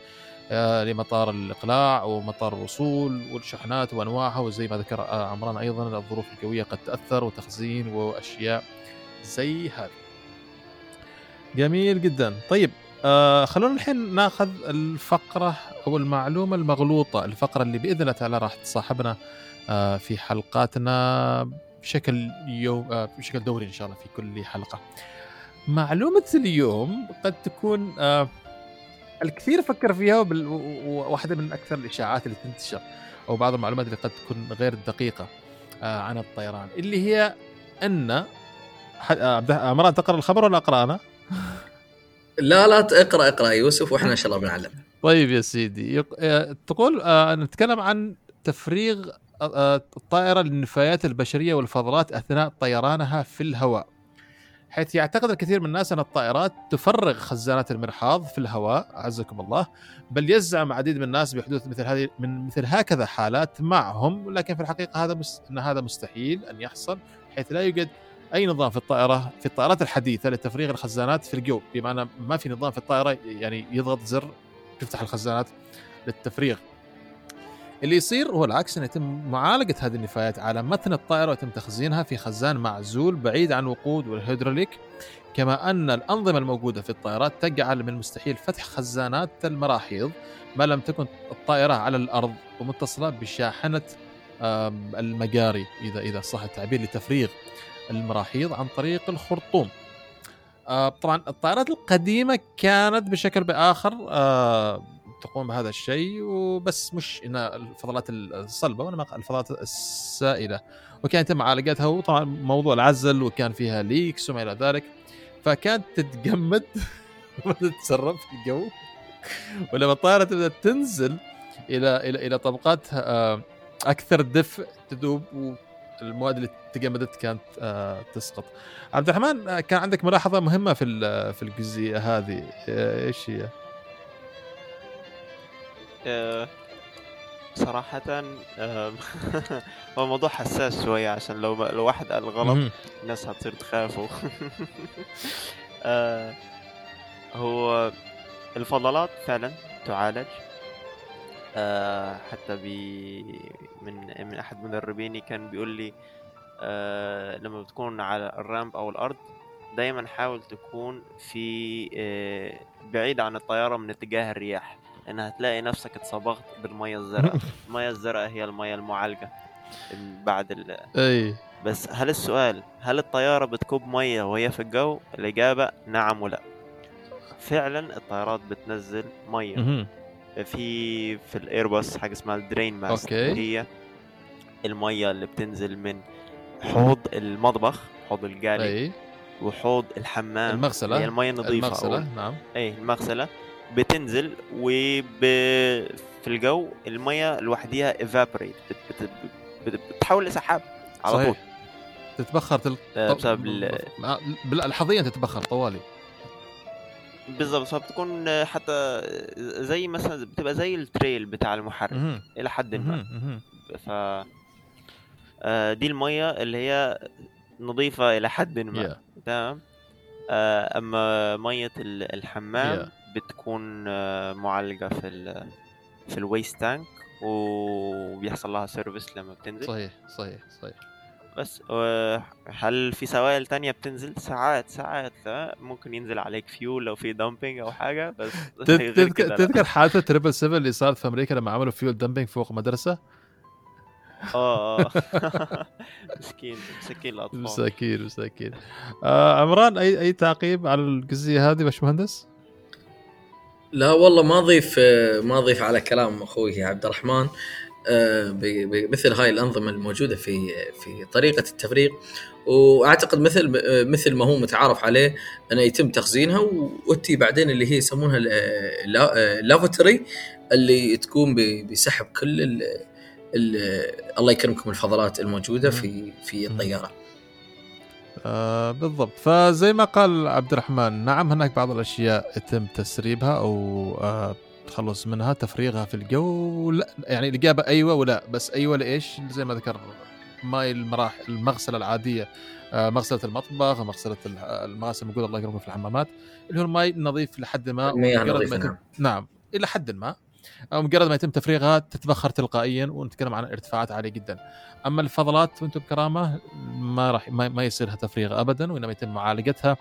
S1: آه، لمطار الإقلاع ومطار الوصول والشحنات وأنواعها وزي ما ذكر آه، عمران أيضا الظروف الجوية قد تأثر وتخزين وأشياء زي هذه. جميل جدا طيب آه خلونا الحين ناخذ الفقرة أو المعلومة المغلوطة الفقرة اللي بإذن الله تعالى راح تصاحبنا آه في حلقاتنا بشكل يوم آه بشكل دوري إن شاء الله في كل حلقة. معلومة اليوم قد تكون آه الكثير فكر فيها واحدة من أكثر الإشاعات اللي تنتشر أو بعض المعلومات اللي قد تكون غير دقيقة آه عن الطيران اللي هي أن عمران تقرأ الخبر ولا اقرا أنا؟
S3: لا لا اقرأ اقرأ يوسف وإحنا إن شاء الله بنعلم
S1: طيب يا سيدي يق... تقول نتكلم عن تفريغ الطائرة للنفايات البشرية والفضلات أثناء طيرانها في الهواء. حيث يعتقد الكثير من الناس أن الطائرات تفرغ خزانات المرحاض في الهواء أعزكم الله بل يزعم عديد من الناس بحدوث مثل هذه من مثل هكذا حالات معهم لكن في الحقيقة هذا مس... أن هذا مستحيل أن يحصل حيث لا يوجد أي نظام في الطائرة في الطائرات الحديثة لتفريغ الخزانات في الجو بمعنى ما في نظام في الطائرة يعني يضغط زر تفتح الخزانات للتفريغ. اللي يصير هو العكس إنه يتم معالجة هذه النفايات على متن الطائرة ويتم تخزينها في خزان معزول بعيد عن الوقود والهيدروليك. كما أن الأنظمة الموجودة في الطائرات تجعل من المستحيل فتح خزانات المراحيض ما لم تكن الطائرة على الأرض ومتصلة بشاحنة المجاري إذا إذا صح التعبير لتفريغ المراحيض عن طريق الخرطوم. آه، طبعا الطائرات القديمة كانت بشكل بآخر آه، تقوم بهذا الشيء وبس مش ان الفضلات الصلبة وإنما الفضلات السائله وكان يتم معالجتها وطبعا موضوع العزل وكان فيها ليكس وما إلى ذلك فكانت تتجمد وتتسرب في الجو ولما الطائرة تبدا تنزل إلى إلى إلى طبقات آه، أكثر دفء تذوب والمواد اللي تجمدت كانت آه، تسقط. عبد الرحمن آه، كان عندك ملاحظة مهمة في في الجزئية هذه إيش هي؟
S2: صراحة هو موضوع حساس شوية عشان لو لو واحد قال غلط الناس هتصير تخافوا هو الفضلات فعلا تعالج. آه حتى بي من من أحد مدربيني كان بيقول لي آه لما بتكون على الرامب أو الأرض دايما حاول تكون في آه بعيد عن الطيارة من اتجاه الرياح. لانها هتلاقي نفسك اتصبغت بالمية الزرقاء. المية الزرقاء هي المية المعالجة. بعد ال
S1: أي.
S2: بس هل السؤال هل الطيارة بتكب مية وهي في الجو؟ الإجابة نعم ولا. فعلا الطيارات بتنزل مية. في في الايرباص حاجة اسمها ال drain
S1: mast okay.
S2: هي المية اللي بتنزل من حوض المطبخ حوض الجالي
S1: أي.
S2: وحوض الحمام.
S1: المغسلة.
S2: هي المية النظيفة.
S1: المغسلة
S2: أو-
S1: نعم.
S2: أي المغسلة. بتنزل وب في الجو المية لوحديها evaporate بت... بت... بت... بتتحول لسحاب على
S1: صحيح.
S2: طول
S1: تتبخر تل...
S2: آه، بسبب ال...
S1: بلحظتها تتبخر طوالي
S2: بالظبط فبتكون حتى زي مثلا بتبقى زي ال trail بتاع المحرك
S1: مهم.
S2: إلى حد ما. ف آه، دي المية اللي هي نظيفه إلى حد ما. تمام آه، أما مية ال- الحمام
S1: Yeah.
S2: بتكون آه، معالجة في ال في ال waste tank وبيحصل لها service لما بتنزل.
S1: صحيح صحيح صحيح.
S2: بس آه، هل في سوائل تانية بتنزل؟ ساعات ساعات آه، ممكن ينزل عليك فيول لو في dumping أو حاجة بس
S1: تذكر. تذكر حادثه triple 7 اللي صارت في أمريكا لما عملوا fuel dumping فوق مدرسة؟
S2: آه آه. مسكين مسكين الأطفال.
S1: مساكين مساكين. آه عمران أي أي تعقيب على الجزئية هذه باشمهندس؟
S3: لا والله ما اضيف ما اضيف على كلام أخوي عبد الرحمن. آه، بمثل هاي الأنظمة الموجودة في في طريقة التفريغ وأعتقد مثل مثل ما هو متعارف عليه انه يتم تخزينها وتي بعدين اللي هي يسمونها اللافوتري اللي تقوم بسحب كل ال ال الله يكرمكم الفضلات الموجودة في في الطيارة.
S1: آه بالضبط. فزي ما قال عبد الرحمن نعم هناك بعض الأشياء يتم تسريبها أو آه التخلص منها تفريغها في الجو. لا يعني الإجابة أيوه ولا بس أيوه لإيش؟ زي ما ذكر ماي المراحل المغسلة العادية آه مغسلة المطبخ مغسلة ال- المغاسل الموجودة الله يكرمكم في الحمامات اللي هو الماي نظيف لحد ما
S3: المياه نعم.
S1: نعم إلى حد ما. مجرد ما يتم تفريغها تتبخر تلقائيا ونتكلم عن ارتفاعات عالية جدا. أما الفضلات وأنتم بكرامة ما راح ما, يصير لها تفريغ ابدا وإنما يتم معالجتها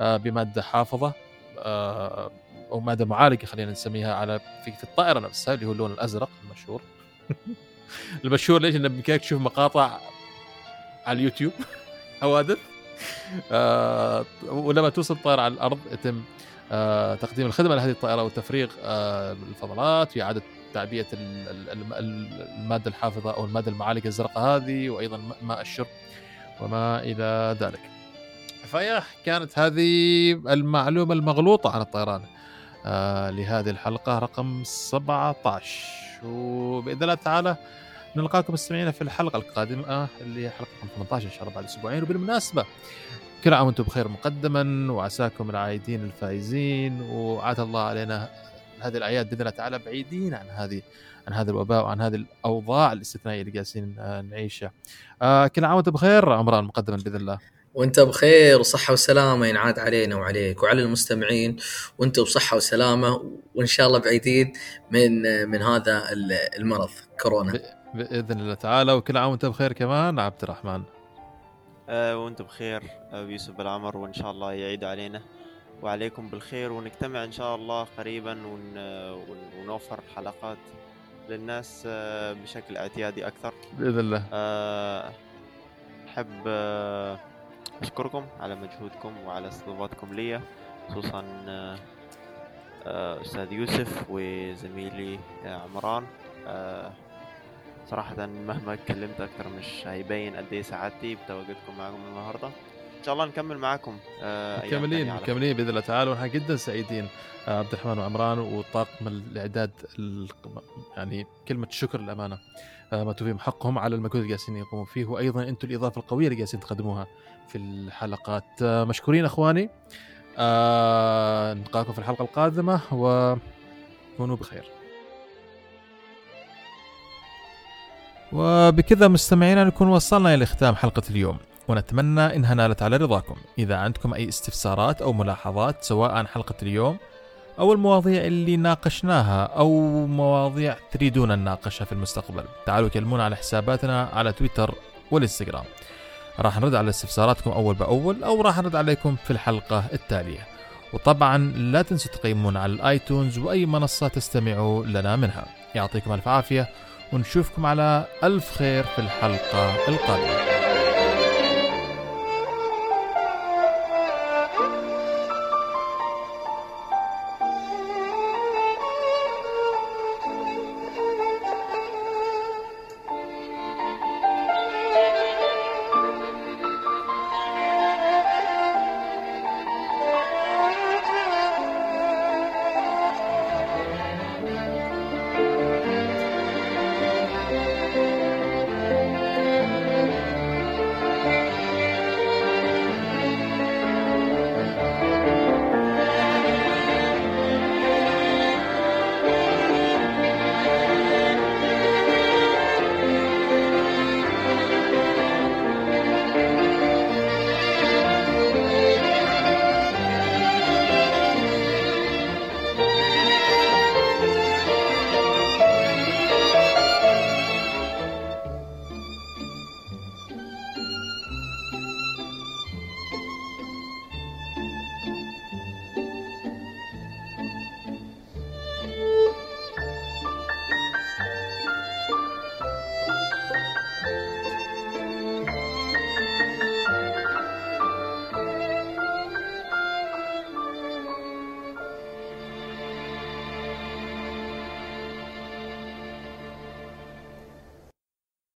S1: آه، بمادة حافظة آه، أو مادة معالجة خلينا نسميها على في, الطائرة نفسها اللي هو اللون الأزرق المشهور. المشهور ليش؟ انه بامكانك تشوف مقاطع على اليوتيوب. حوادث آه، ولما توصل الطائره على الأرض يتم تقديم الخدمة لهذه الطائرة وتفريغ آه، الفضلات تعبئة ال- ال- ال- ال- المادة الحافظة أو المادة المعالجة الزرقاء هذه وأيضا ماء الشرب وما إلى ذلك. فيا كانت هذه المعلومة المغلوطة عن الطيران آه لهذه الحلقة رقم 17 وبإذن الله تعالى نلقاكم مستمعينا في الحلقة القادمة اللي هي حلقة رقم 18 إن شاء الله بعد أسبوعين وبالمناسبة كل عام وأنتم بخير مقدما وعساكم العايدين الفائزين وعاد الله علينا هذه الأعياد بإذن الله تعالى بعيدين عن هذه عن هذا الوباء وعن هذه الأوضاع الاستثنائية اللي جالسين آه، نعيشها. آه كل عام وأنتم بخير عمران مقدما بإذن الله.
S3: وأنت بخير وصحة وسلامة ينعاد علينا وعليك وعلى المستمعين وأنتم بصحة وسلامة وإن شاء الله بعيدين من من هذا المرض كورونا
S1: بإذن الله تعالى وكل عام وانت بخير كمان عبد الرحمن
S2: آه وأنت بخير آه يوسف بالعمر وإن شاء الله يعيد علينا. وعليكم بالخير ونجتمع إن شاء الله قريبا ون... ونوفر حلقات للناس آه بشكل اعتيادي أكثر.
S1: بإذن الله.
S2: أحب أشكركم على مجهودكم وعلى استضافتكم لي خصوصا أستاذ يوسف وزميلي عمران. صراحة مهما اتكلمت أكثر مش هيبين قد إيه سعادتي بتواجدكم معكم النهاردة. إن شاء الله نكمل معاكم
S1: آه مكملين مكملين بإذن الله تعالى. ونحن جدا سعيدين آه عبد الرحمن وعمران وطاقم الإعداد يعني كلمة شكر للأمانة. آه ما توفيهم حقهم على المجهود اللي جالسين يقومون فيه. وأيضا أنتم الإضافة القوية اللي جالسين تقدموها في الحلقات. مشكورين أخواني. آه نلقاكم في الحلقة القادمة وكونوا بخير. وبكذا مستمعينا نكون وصلنا إلى ختام حلقة اليوم. ونتمنى إنها نالت على رضاكم. إذا عندكم أي استفسارات أو ملاحظات سواء عن حلقة اليوم أو المواضيع اللي ناقشناها أو مواضيع تريدون نناقشها في المستقبل تعالوا كلمونا على حساباتنا على تويتر والإنستغرام. راح نرد على استفساراتكم أول بأول أو راح نرد عليكم في الحلقة التالية. وطبعا لا تنسوا تقيمونا على الآيتونز وأي منصة تستمعوا لنا منها. يعطيكم ألف عافية ونشوفكم على ألف خير في الحلقة القادمة.